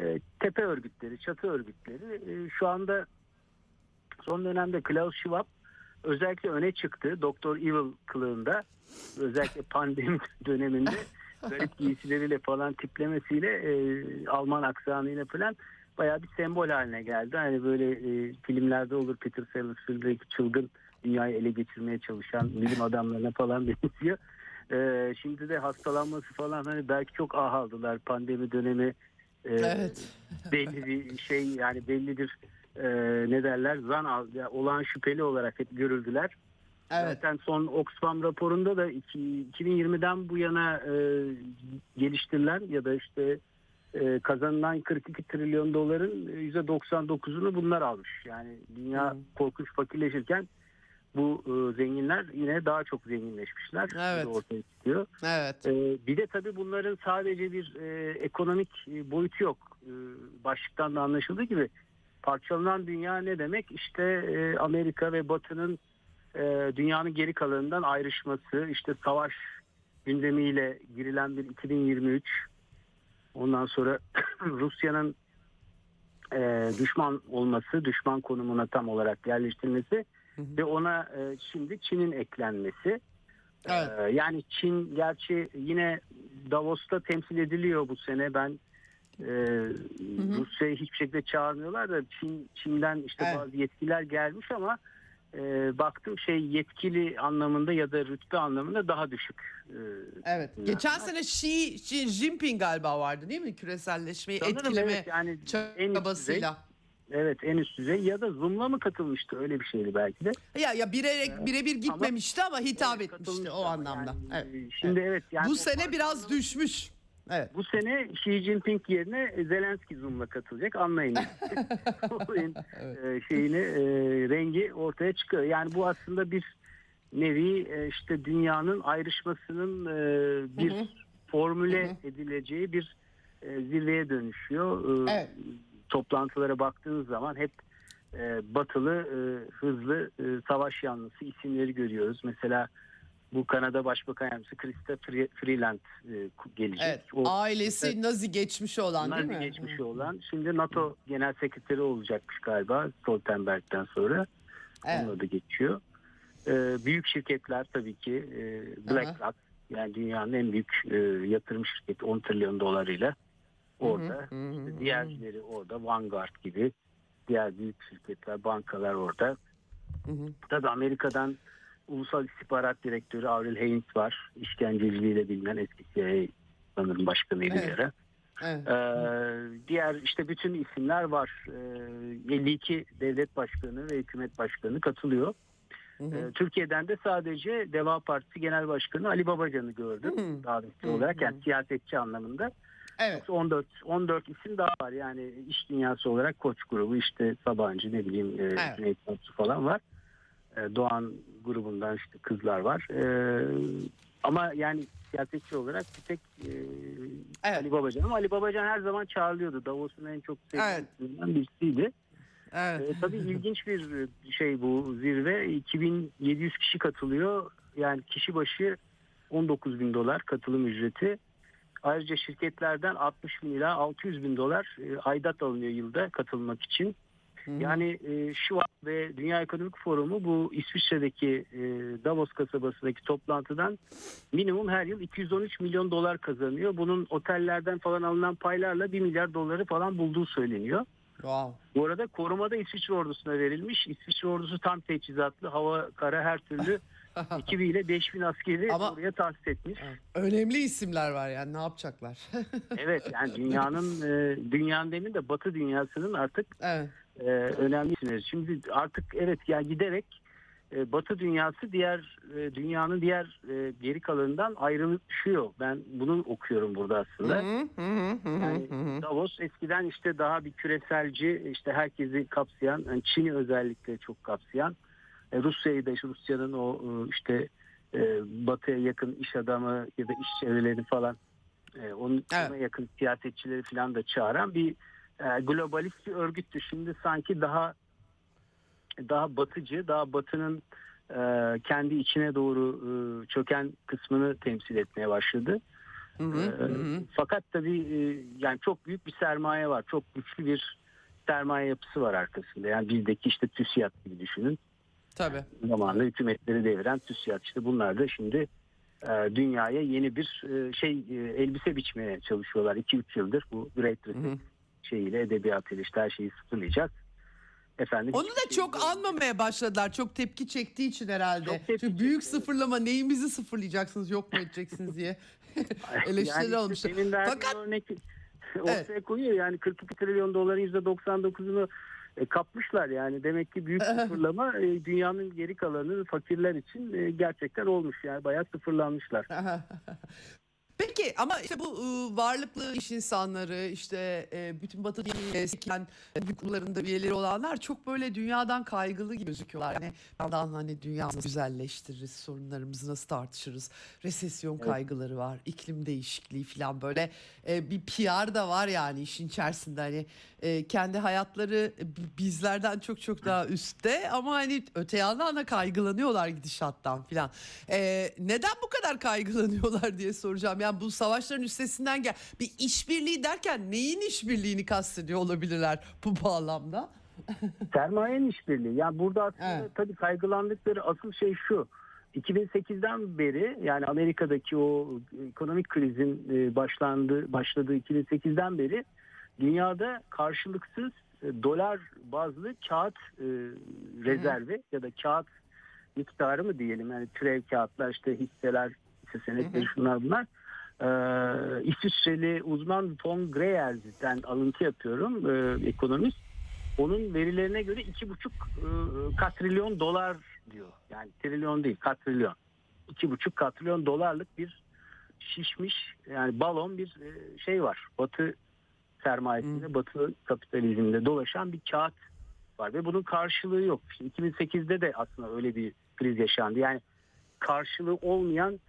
Speaker 3: e, tepe örgütleri, çatı örgütleri e, şu anda son dönemde Klaus Schwab özellikle öne çıktı. Doktor Evil kılığında özellikle pandemi döneminde garip giysileriyle falan tiplemesiyle e, Alman aksanıyla falan bayağı bir sembol haline geldi. Hani böyle e, filmlerde olur Peter Sellers filmdeki çılgın dünyayı ele geçirmeye çalışan bilim adamlarına falan benziyor. E, şimdi de hastalanması falan hani belki çok ah aldılar pandemi dönemi e, evet. belli bir şey yani bellidir e, ne derler zan yani olan şüpheli olarak hep görüldüler.
Speaker 2: Evet.
Speaker 3: Zaten son Oxfam raporunda da iki- 2020'den bu yana e, geliştirilen ya da işte e, kazanılan 42 trilyon doların %99'unu bunlar almış. Yani dünya
Speaker 2: Hı.
Speaker 3: korkunç fakirleşirken bu e, zenginler yine daha çok zenginleşmişler.
Speaker 2: Evet.
Speaker 3: Ortaya çıkıyor.
Speaker 2: Evet.
Speaker 3: Ee, bir de tabii bunların sadece bir e, ekonomik e, boyutu yok. Ee, başlıktan da anlaşıldığı gibi parçalanan dünya ne demek? İşte e, Amerika ve Batı'nın e, dünyanın geri kalanından ayrışması, işte savaş gündemiyle girilen bir 2023. Ondan sonra Rusya'nın e, düşman olması, düşman konumuna tam olarak yerleştirilmesi
Speaker 2: Hı hı.
Speaker 3: ve ona e, şimdi Çin'in eklenmesi.
Speaker 2: Evet.
Speaker 3: Ee, yani Çin gerçi yine Davos'ta temsil ediliyor bu sene. Ben e, Rusya'yı hiçbir şekilde çağırmıyorlar da Çin Çin'den işte
Speaker 2: Evet.
Speaker 3: bazı yetkiler gelmiş ama e, baktım şey yetkili anlamında ya da rütbe anlamında daha düşük. E,
Speaker 2: Evet.
Speaker 3: Ya.
Speaker 2: Geçen sene Xi, Xi Jinping galiba vardı değil mi? Küreselleşmeyi
Speaker 3: sanırım
Speaker 2: etkileme
Speaker 3: evet, yani en üst evet en üst düzey ya da Zoom'la mı katılmıştı öyle bir şeydi belki de.
Speaker 2: Ya ya birebir birebir gitmemişti ama hitap
Speaker 3: Evet,
Speaker 2: etmişti o
Speaker 3: ama
Speaker 2: anlamda.
Speaker 3: yani,
Speaker 2: Evet.
Speaker 3: Şimdi evet. yani
Speaker 2: Bu sene biraz düşmüş. Evet.
Speaker 3: Bu sene Xi Jinping yerine Zelenski Zoom'la katılacak anlayın. Olayın e, şeyini e, rengi ortaya çıkıyor. Yani bu aslında bir nevi e, işte dünyanın ayrışmasının e, bir
Speaker 2: Hı hı.
Speaker 3: formüle edileceği bir e, zirveye dönüşüyor. E,
Speaker 2: Evet.
Speaker 3: Toplantılara baktığınız zaman hep e, batılı e, hızlı e, savaş yanlısı isimleri görüyoruz. Mesela bu Kanada Başbakan Yardımcısı Krista Fre- Freeland e, gelecek.
Speaker 2: Evet.
Speaker 3: O-
Speaker 2: Ailesi Nazi geçmişi olan değil
Speaker 3: Nazi
Speaker 2: mi?
Speaker 3: geçmişi olan. Şimdi NATO Genel Sekreteri olacakmış galiba Stoltenberg'den sonra.
Speaker 2: Evet.
Speaker 3: Onun adı geçiyor. Ee, büyük şirketler tabii ki e, BlackRock yani dünyanın en büyük e, yatırım şirketi 10 trilyon dolarıyla orada.
Speaker 2: Hı hı,
Speaker 3: İşte diğerleri orada Vanguard gibi diğer büyük şirketler, bankalar orada.
Speaker 2: Hı hı.
Speaker 3: Tabii Amerika'dan Ulusal İstihbarat Direktörü Avril Haines var. İşkenceciliğiyle bilinen eski CIA sanırım başkanıydı bir
Speaker 2: Evet.
Speaker 3: ara.
Speaker 2: Evet.
Speaker 3: Ee, diğer işte bütün isimler var. Ee, 52 devlet başkanı ve hükümet başkanı katılıyor.
Speaker 2: Hı hı.
Speaker 3: Ee, Türkiye'den de sadece Deva Partisi Genel Başkanı Ali Babacan'ı gördüm
Speaker 2: Hı.
Speaker 3: davetli olarak yani siyasetçi anlamında.
Speaker 2: Evet.
Speaker 3: Yoksa 14 14 isim daha var yani iş dünyası olarak Koç grubu işte Sabancı ne bileyim e,
Speaker 2: Evet.
Speaker 3: Cüneyt Mutlu falan var. E, Doğan grubundan işte kızlar var. E, ama yani siyasetçi olarak bir tek e,
Speaker 2: Evet.
Speaker 3: Ali Babacan ama Ali Babacan her zaman çağrılıyordu. Davos'un en çok sevilen
Speaker 2: Evet.
Speaker 3: birisiydi.
Speaker 2: Evet.
Speaker 3: E, tabii ilginç bir şey bu zirve. 2700 kişi katılıyor. Yani kişi başı 19 bin dolar katılım ücreti. Ayrıca şirketlerden 60 bin ila 600 bin dolar e, aidat alınıyor yılda katılmak için. Yani e, şu ve Dünya Ekonomik Forumu bu İsviçre'deki e, Davos kasabasındaki toplantıdan minimum her yıl 213 milyon dolar kazanıyor. Bunun otellerden falan alınan paylarla 1 milyar doları falan bulduğu söyleniyor.
Speaker 2: Wow.
Speaker 3: Bu arada korumada İsviçre ordusuna verilmiş. İsviçre ordusu tam teçhizatlı, hava, kara her türlü ekibiyle 5000 askeri
Speaker 2: Ama-
Speaker 3: oraya tahsis etmiş.
Speaker 2: Önemli isimler var yani ne yapacaklar?
Speaker 3: Evet yani dünyanın e, dünyanın demin de Batı dünyasının artık
Speaker 2: evet.
Speaker 3: E, önemli. Şimdi artık evet yani giderek e, Batı dünyası diğer e, dünyanın diğer e, geri kalanından ayrılışıyor. Ben bunu okuyorum burada aslında. Yani. Davos eskiden işte daha bir küreselci, işte herkesi kapsayan, yani Çin'i özellikle çok kapsayan, e, Rusya'yı da işte Rusya'nın o e, işte e, batıya yakın iş adamı ya da iş çevreleri falan e, onun
Speaker 2: Evet.
Speaker 3: yakın siyasetçileri falan da çağıran bir e, globalist bir örgüttü. Şimdi sanki daha daha batıcı, daha batının e, kendi içine doğru e, çöken kısmını temsil etmeye başladı.
Speaker 2: Hı hı,
Speaker 3: Ee,
Speaker 2: hı.
Speaker 3: Fakat tabii e, yani çok büyük bir sermaye var. Çok güçlü bir sermaye yapısı var arkasında. Yani bizdeki işte TÜSİAD gibi düşünün.
Speaker 2: Tabii.
Speaker 3: Zamanında hükümetleri deviren TÜSİAD işte bunlar da şimdi e, dünyaya yeni bir e, şey e, elbise biçmeye çalışıyorlar. 2-3 yıldır bu Great Reset. Şeyiyle edebiyatıyla işte her şeyi sıfırlayacağız. Efendim,
Speaker 2: Onu da
Speaker 3: şey
Speaker 2: çok
Speaker 3: yok.
Speaker 2: anmamaya başladılar. Çok tepki çektiği için herhalde.
Speaker 3: Çok tepki
Speaker 2: Çünkü büyük
Speaker 3: çekti.
Speaker 2: sıfırlama neyimizi sıfırlayacaksınız yok mu edeceksiniz diye eleştiriler
Speaker 3: işte
Speaker 2: olmuştu.
Speaker 3: Verdiğin
Speaker 2: Fakat
Speaker 3: örnek ortaya koyuyor. Yani 42 trilyon doların %99'unu e, kapmışlar yani demek ki büyük sıfırlama e, dünyanın geri kalanı fakirler için e, gerçekten olmuş yani bayağı sıfırlanmışlar.
Speaker 2: Peki ama işte bu ıı, varlıklı iş insanları işte e, bütün Batı dünyanın büyük kurumlarında üyeleri olanlar çok böyle dünyadan kaygılı gibi gözüküyorlar. Yani yandan hani dünyamızı güzelleştiririz, sorunlarımızı nasıl tartışırız, resesyon kaygıları var, iklim değişikliği falan böyle e, bir PR da var yani işin içerisinde hani e, kendi hayatları bi- bizlerden çok çok daha üstte ama hani öte yandan da kaygılanıyorlar gidişattan falan. E, neden bu kadar kaygılanıyorlar diye soracağım. Yani bu savaşların üstesinden gel. Bir işbirliği derken neyin işbirliğini kastediyor olabilirler bu bağlamda?
Speaker 3: Sermayenin işbirliği. Yani burada aslında
Speaker 2: Evet.
Speaker 3: tabii kaygılandıkları asıl şey şu. 2008'den beri yani Amerika'daki o ekonomik krizin e, başlandığı başladığı 2008'den beri dünyada karşılıksız e, dolar bazlı kağıt e, rezervi ya da kağıt miktarı mı diyelim yani türev kağıtlar işte hisseler hisse senetleri şunlar bunlar ee, İsviçreli uzman Tom Greyer'den alıntı yapıyorum e, ekonomist onun verilerine göre iki buçuk e, katrilyon dolar diyor. Yani trilyon değil katrilyon. İki buçuk katrilyon dolarlık bir şişmiş yani balon bir e, şey var. Batı sermayesinde, batı kapitalizminde dolaşan bir kağıt var ve bunun karşılığı yok. Şimdi 2008'de de aslında öyle bir kriz yaşandı. Yani karşılığı olmayan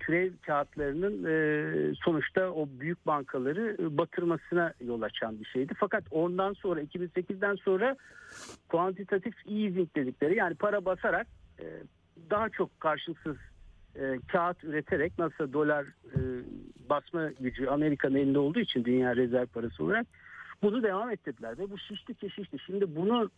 Speaker 3: türev kağıtlarının e, sonuçta o büyük bankaları e, batırmasına yol açan bir şeydi. Fakat ondan sonra 2008'den sonra kuantitatif easing dedikleri yani para basarak e, daha çok karşılıksız kağıt üreterek nasıl dolar basma gücü Amerika'nın elinde olduğu için dünya rezerv parası olarak bunu devam ettirdiler ve bu şişti şişti. Şimdi bunu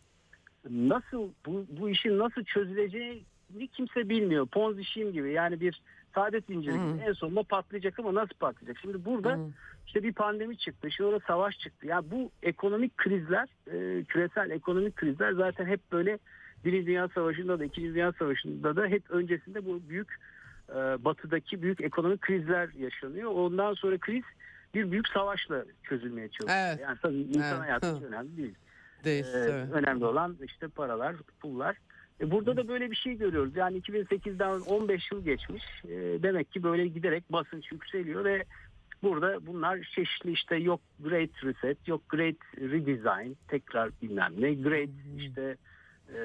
Speaker 3: nasıl bu, bu işin nasıl çözüleceğini kimse bilmiyor. Ponzi scheme gibi yani bir saadet zinciri gibi en sonunda patlayacak ama nasıl patlayacak? Şimdi burada işte bir pandemi çıktı, şimdi orada savaş çıktı. Ya bu ekonomik krizler, e, küresel ekonomik krizler zaten hep böyle Birinci Dünya Savaşı'nda da İkinci Dünya Savaşı'nda da hep öncesinde bu büyük e, batıdaki büyük ekonomik krizler yaşanıyor. Ondan sonra kriz bir büyük savaşla çözülmeye çalışıyor.
Speaker 2: Evet.
Speaker 3: Yani tabii insan
Speaker 2: Evet.
Speaker 3: hayatı
Speaker 2: Hı.
Speaker 3: önemli değil.
Speaker 2: Değil.
Speaker 3: Ee,
Speaker 2: evet.
Speaker 3: önemli olan işte paralar, pullar. E, burada da böyle bir şey görüyoruz. Yani 2008'den 15 yıl geçmiş. E, demek ki böyle giderek basınç yükseliyor ve burada bunlar çeşitli işte yok Great Reset, yok Great Redesign, tekrar bilmem ne, Great işte e,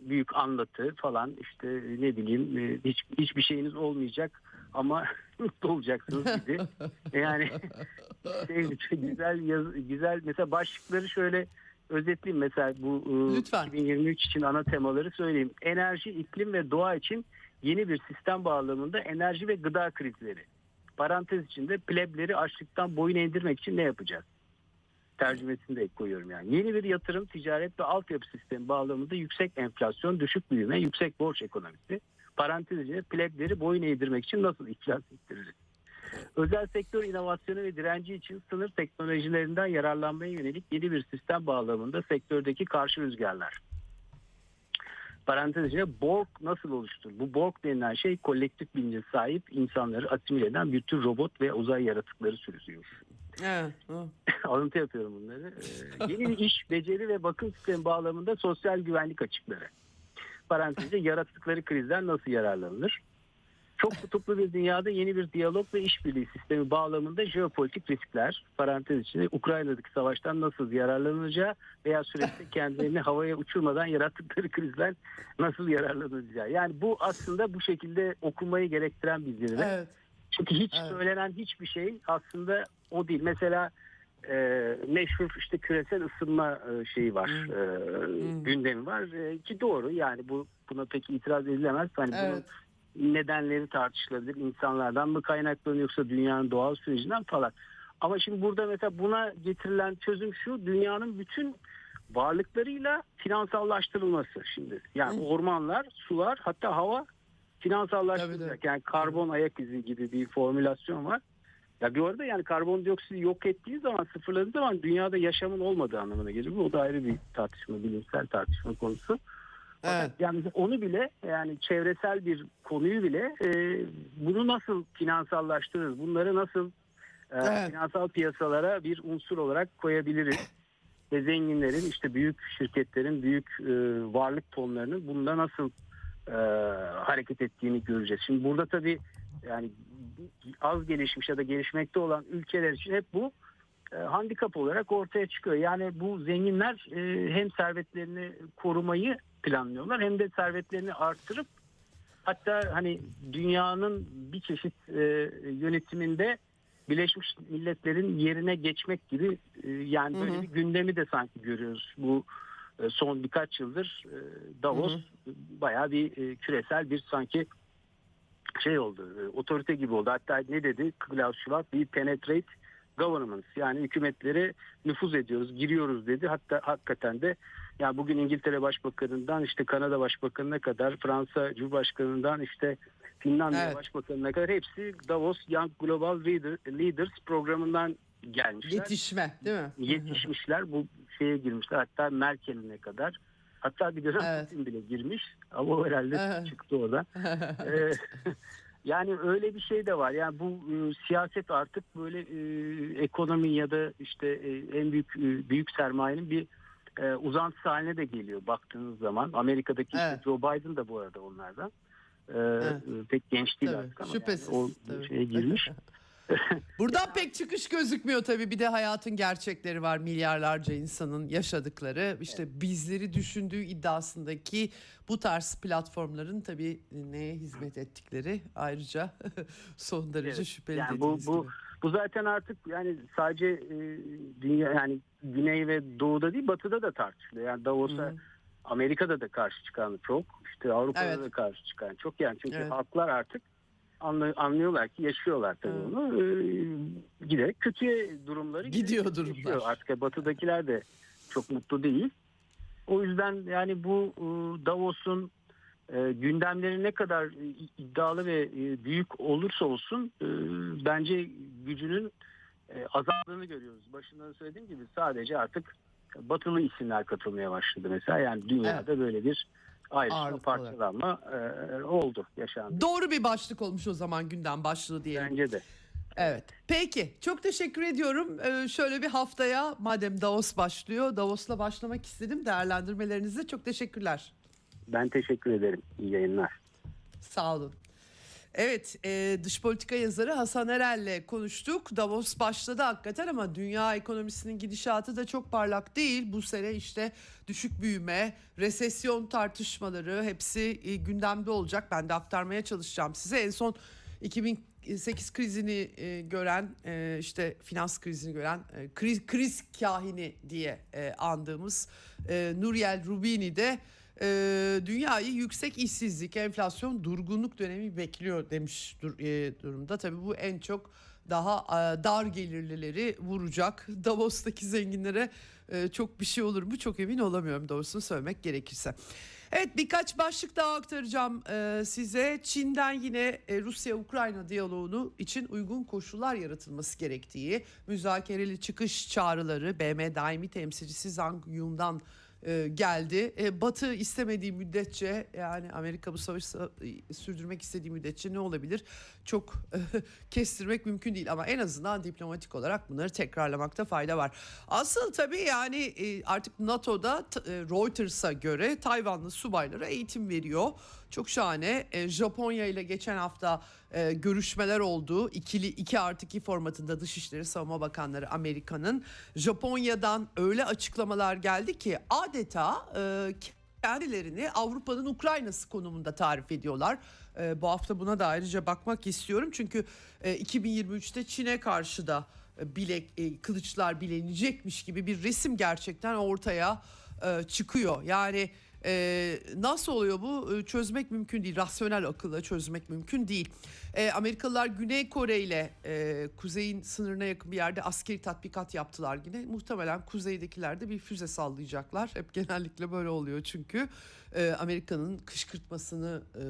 Speaker 3: büyük anlatı falan işte ne bileyim hiç hiçbir şeyiniz olmayacak ama mutlu olacaksınız gibi. Yani şey, güzel yaz, güzel mesela başlıkları şöyle özetleyeyim mesela bu e,
Speaker 2: Lütfen.
Speaker 3: 2023 için ana temaları söyleyeyim. Enerji, iklim ve doğa için yeni bir sistem bağlamında enerji ve gıda krizleri. Parantez içinde plebleri açlıktan boyun eğdirmek için ne yapacağız? Tercümesini de koyuyorum yani. Yeni bir yatırım, ticaret ve altyapı sistemi bağlamında yüksek enflasyon, düşük büyüme, yüksek borç ekonomisi. Parantez içinde plebleri boyun eğdirmek için nasıl iflas ettiririz? Özel sektör inovasyonu ve direnci için sınır teknolojilerinden yararlanmaya yönelik yeni bir sistem bağlamında sektördeki karşı rüzgarlar. Parantez içinde Borg nasıl oluştur? Bu Borg denilen şey kolektif bilince sahip insanları asimile eden bir tür robot ve uzay yaratıkları.
Speaker 2: Evet. hı.
Speaker 3: Alıntı yapıyorum bunları. Ee, yeni iş, beceri ve bakım sistemi bağlamında sosyal güvenlik açıkları. Parantezde yarattıkları krizden nasıl yararlanılır? Çok kutuplu bir dünyada yeni bir diyalog ve işbirliği sistemi bağlamında jeopolitik riskler, parantez içinde Ukrayna'daki savaştan nasıl yararlanacağı veya süreçte kendilerini havaya uçurmadan yarattıkları krizler nasıl yararlanacağı. Yani bu aslında bu şekilde okumayı gerektiren bir zirve.
Speaker 2: Evet.
Speaker 3: Çünkü hiç
Speaker 2: Evet.
Speaker 3: söylenen hiçbir şey aslında o değil. Mesela e, meşhur işte küresel ısınma e, şeyi var, e, gündemi var E, ki doğru yani bu buna pek itiraz edilemez. Hani
Speaker 2: Evet.
Speaker 3: bunun nedenleri tartışılabilir. İnsanlardan mı kaynaklanıyor yoksa dünyanın doğal sürecinden falan. Ama şimdi burada mesela buna getirilen çözüm şu dünyanın bütün varlıklarıyla finansallaştırılması şimdi. Yani ormanlar, sular hatta hava finansallaştırılacak. Yani karbon ayak izi gibi bir formülasyon var. Ya bir arada yani karbondioksiti yok ettiği zaman sıfırladığı zaman dünyada yaşamın olmadığı anlamına gelir. Bu o da ayrı bir tartışma, bilimsel tartışma konusu. Fakat
Speaker 2: Evet.
Speaker 3: yani onu bile yani çevresel bir konuyu bile e, bunu nasıl finansallaştırırız? Bunları nasıl e,
Speaker 2: Evet.
Speaker 3: finansal piyasalara bir unsur olarak koyabiliriz? ve zenginlerin işte büyük şirketlerin büyük e, varlık tonlarının bunda nasıl e, hareket ettiğini göreceğiz. Şimdi burada tabii yani az gelişmiş ya da gelişmekte olan ülkeler için hep bu e, handikap olarak ortaya çıkıyor. Yani bu zenginler e, hem servetlerini korumayı planlıyorlar hem de servetlerini arttırıp hatta hani dünyanın bir çeşit e, yönetiminde Birleşmiş Milletler'in yerine geçmek gibi e, yani böyle
Speaker 2: Hı
Speaker 3: bir gündemi de sanki görüyoruz. Bu e, son birkaç yıldır e, Davos
Speaker 2: Hı
Speaker 3: bayağı bir e, küresel bir sanki şey oldu. e, otorite gibi oldu. Hatta ne dedi Klaus Schwab? We penetrate governments. Yani hükümetlere nüfuz ediyoruz, giriyoruz dedi. Hatta hakikaten de ya bugün İngiltere Başbakanı'ndan işte Kanada Başbakanı'na kadar Fransa Cumhurbaşkanı'ndan işte Finlandiya
Speaker 2: Evet.
Speaker 3: Başbakanı'na kadar hepsi Davos Young Global Leader, Leaders programından gelmişler.
Speaker 2: Yetişme değil mi?
Speaker 3: Yetişmişler bu şeye girmişler hatta Merkel'ine kadar. Hatta bir dönem
Speaker 2: Evet.
Speaker 3: Putin bile girmiş ama o herhalde
Speaker 2: Evet.
Speaker 3: çıktı oradan. Ee, yani öyle bir şey de var. Yani bu e, siyaset artık böyle e, ekonomi ya da işte e, en büyük e, büyük sermayenin bir e, uzantısı haline de geliyor baktığınız zaman. Amerika'daki işte
Speaker 2: Evet.
Speaker 3: Joe Biden da bu arada onlardan. Ee,
Speaker 2: Evet.
Speaker 3: e, Pek genç değil
Speaker 2: Tabii,
Speaker 3: artık ama
Speaker 2: şüphesiz,
Speaker 3: yani o
Speaker 2: tabii.
Speaker 3: şeye girmiş.
Speaker 2: Buradan pek çıkış gözükmüyor tabii. Bir de hayatın gerçekleri var. Milyarlarca insanın yaşadıkları. işte bizleri düşündüğü iddiasındaki bu tarz platformların tabii neye hizmet ettikleri ayrıca son derece
Speaker 3: Evet,
Speaker 2: şüpheli
Speaker 3: yani bu bu
Speaker 2: gibi.
Speaker 3: bu zaten artık yani sadece e, dünya yani güney ve doğuda değil batıda da tartışılıyor. Yani Davos'a
Speaker 2: Hı hı.
Speaker 3: Amerika'da da karşı çıkan çok, işte Avrupa'da
Speaker 2: Evet.
Speaker 3: da karşı çıkan çok. Yani çünkü
Speaker 2: Evet.
Speaker 3: halklar artık anlıyorlar ki yaşıyorlar tabii
Speaker 2: Evet.
Speaker 3: onu. Ee, giderek kötüye durumları
Speaker 2: Gidiyor
Speaker 3: giderek
Speaker 2: durumlar.
Speaker 3: geçiyor. Artık batıdakiler de çok mutlu değil. O yüzden yani bu e, Davos'un e, gündemleri ne kadar iddialı ve e, büyük olursa olsun e, bence gücünün e, azaldığını görüyoruz. Başından söylediğim gibi sadece artık batılı isimler katılmaya başladı mesela. Yani dünyada böyle bir ayrışma, parçalanma e, oldu, yaşandı.
Speaker 2: Doğru bir başlık olmuş o zaman gündem başlığı diyelim.
Speaker 3: Bence de.
Speaker 2: Evet. Peki. Çok teşekkür ediyorum. Ee, şöyle bir haftaya madem Davos başlıyor. Davos'la başlamak istedim. Değerlendirmelerinize çok teşekkürler.
Speaker 3: Ben teşekkür ederim. İyi yayınlar.
Speaker 2: Sağ olun. Evet, e, dış politika yazarı Hasan Erel'le konuştuk. Davos başladı hakikaten ama dünya ekonomisinin gidişatı da çok parlak değil. Bu sene işte düşük büyüme, resesyon tartışmaları hepsi e, gündemde olacak. Ben de aktarmaya çalışacağım size. En son 2008 krizini e, gören, e, işte finans krizini gören e, kriz, kriz kahini diye e, andığımız e, Nuriel Rubini de e, dünyayı yüksek işsizlik, enflasyon, durgunluk dönemi bekliyor demiş dur, e, durumda. Tabii bu en çok daha e, dar gelirlileri vuracak. Davos'taki zenginlere e, çok bir şey olur mu çok emin olamıyorum doğrusunu söylemek gerekirse. Evet birkaç başlık daha aktaracağım e, size. Çin'den yine e, Rusya-Ukrayna diyaloğunu için uygun koşullar yaratılması gerektiği, müzakereli çıkış çağrıları BM daimi temsilcisi Zhang Yun'dan e, geldi. E, Batı istemediği müddetçe yani Amerika bu savaşı e, sürdürmek istediği müddetçe ne olabilir? Çok kestirmek mümkün değil ama en azından diplomatik olarak bunları tekrarlamakta fayda var. Asıl tabii yani artık NATO'da Reuters'a göre Tayvanlı subaylara eğitim veriyor. Çok şahane. E, Japonya ile geçen hafta e, görüşmeler oldu. İkili 2 artı 2 formatında Dışişleri Savunma Bakanları Amerika'nın Japonya'dan öyle açıklamalar geldi ki adeta e, kendilerini Avrupa'nın Ukrayna'sı konumunda tarif ediyorlar. E, bu hafta buna da ayrıca bakmak istiyorum. Çünkü e, 2023'te Çin'e karşı da e, bilek e, kılıçlar bilenecekmiş gibi bir resim gerçekten ortaya e, çıkıyor. Yani e, nasıl oluyor bu E, çözmek mümkün değil. Rasyonel akılla çözmek mümkün değil. E, Amerikalılar Güney Kore ile e, kuzeyin sınırına yakın bir yerde askeri tatbikat yaptılar yine. Muhtemelen kuzeydekiler de bir füze sallayacaklar. Hep genellikle böyle oluyor çünkü. E, Amerika'nın kışkırtmasını e,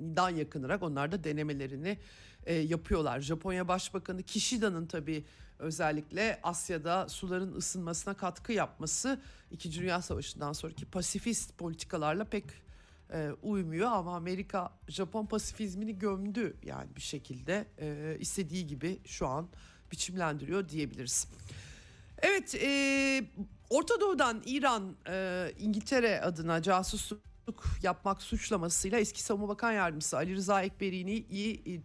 Speaker 2: dan yakınarak onlar da denemelerini e, yapıyorlar. Japonya Başbakanı Kishida'nın tabii özellikle Asya'da suların ısınmasına katkı yapması İkinci Dünya Savaşı'ndan sonraki pasifist politikalarla pek e, uymuyor ama Amerika Japon pasifizmini gömdü yani bir şekilde e, istediği gibi şu an biçimlendiriyor diyebiliriz. Evet, e, Orta Doğu'dan İran, e, İngiltere adına casusluk yapmak suçlamasıyla eski Savunma Bakan Yardımcısı Ali Rıza Ekberi'ni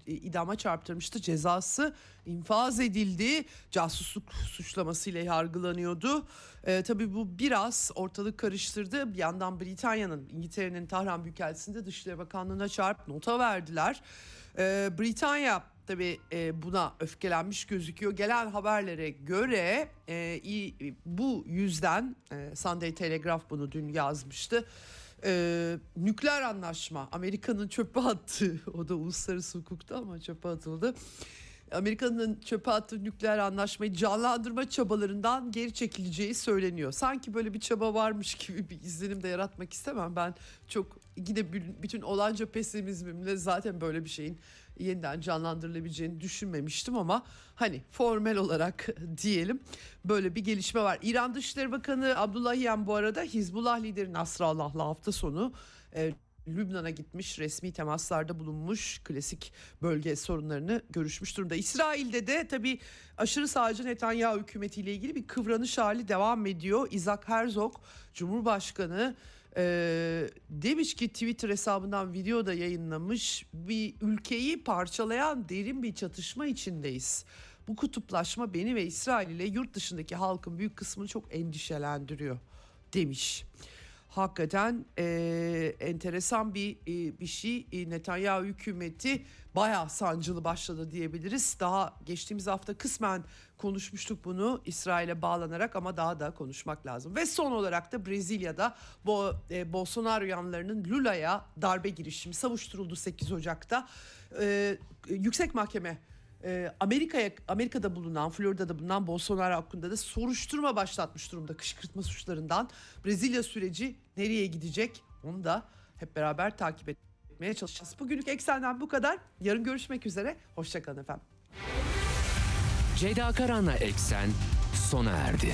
Speaker 2: idama çarptırmıştı. Cezası infaz edildi. Casusluk suçlamasıyla yargılanıyordu. E, tabii bu biraz ortalık karıştırdı. Bir yandan Britanya'nın, İngiltere'nin Tahran Büyükelçisi'nde Dışişleri Bakanlığı'na çarp nota verdiler. E, Britanya tabii e, buna öfkelenmiş gözüküyor. Gelen haberlere göre e, bu yüzden e, Sunday Telegraph bunu dün yazmıştı. E, nükleer anlaşma Amerika'nın çöpe attığı o da uluslararası hukukta ama çöpe atıldı. Amerika'nın çöpe attığı nükleer anlaşmayı canlandırma çabalarından geri çekileceği söyleniyor. Sanki böyle bir çaba varmış gibi bir izlenim de yaratmak istemem. Ben çok yine bütün olanca pesimizmimle zaten böyle bir şeyin yeniden canlandırılabileceğini düşünmemiştim ama hani formel olarak diyelim böyle bir gelişme var. İran Dışişleri Bakanı Abdullahian bu arada Hizbullah lideri Nasrallah'la hafta sonu e, Lübnan'a gitmiş, resmi temaslarda bulunmuş, klasik bölge sorunlarını görüşmüş durumda. İsrail'de de tabii aşırı sağcı Netanyahu hükümetiyle ilgili bir kıvranış hali devam ediyor. Isaac Herzog, Cumhurbaşkanı e, demiş ki Twitter hesabından video da yayınlamış bir ülkeyi parçalayan derin bir çatışma içindeyiz. Bu kutuplaşma beni ve İsrail ile yurt dışındaki halkın büyük kısmını çok endişelendiriyor demiş hakikaten e, enteresan bir e, bir şey. E, Netanyahu hükümeti bayağı sancılı başladı diyebiliriz. Daha geçtiğimiz hafta kısmen konuşmuştuk bunu İsrail'e bağlanarak ama daha da konuşmak lazım. Ve son olarak da Brezilya'da bu e, Bolsonaro yanlarının Lula'ya darbe girişimi savuşturuldu 8 Ocak'ta. E, yüksek Mahkeme e, Amerika'ya Amerika'da bulunan Florida'da bulunan Bolsonaro hakkında da soruşturma başlatmış durumda kışkırtma suçlarından. Brezilya süreci nereye gidecek onu da hep beraber takip etmeye çalışacağız. Bugünlük Eksen'den bu kadar. Yarın görüşmek üzere. Hoşçakalın efendim.
Speaker 1: Ceyda Karan'la Eksen sona erdi.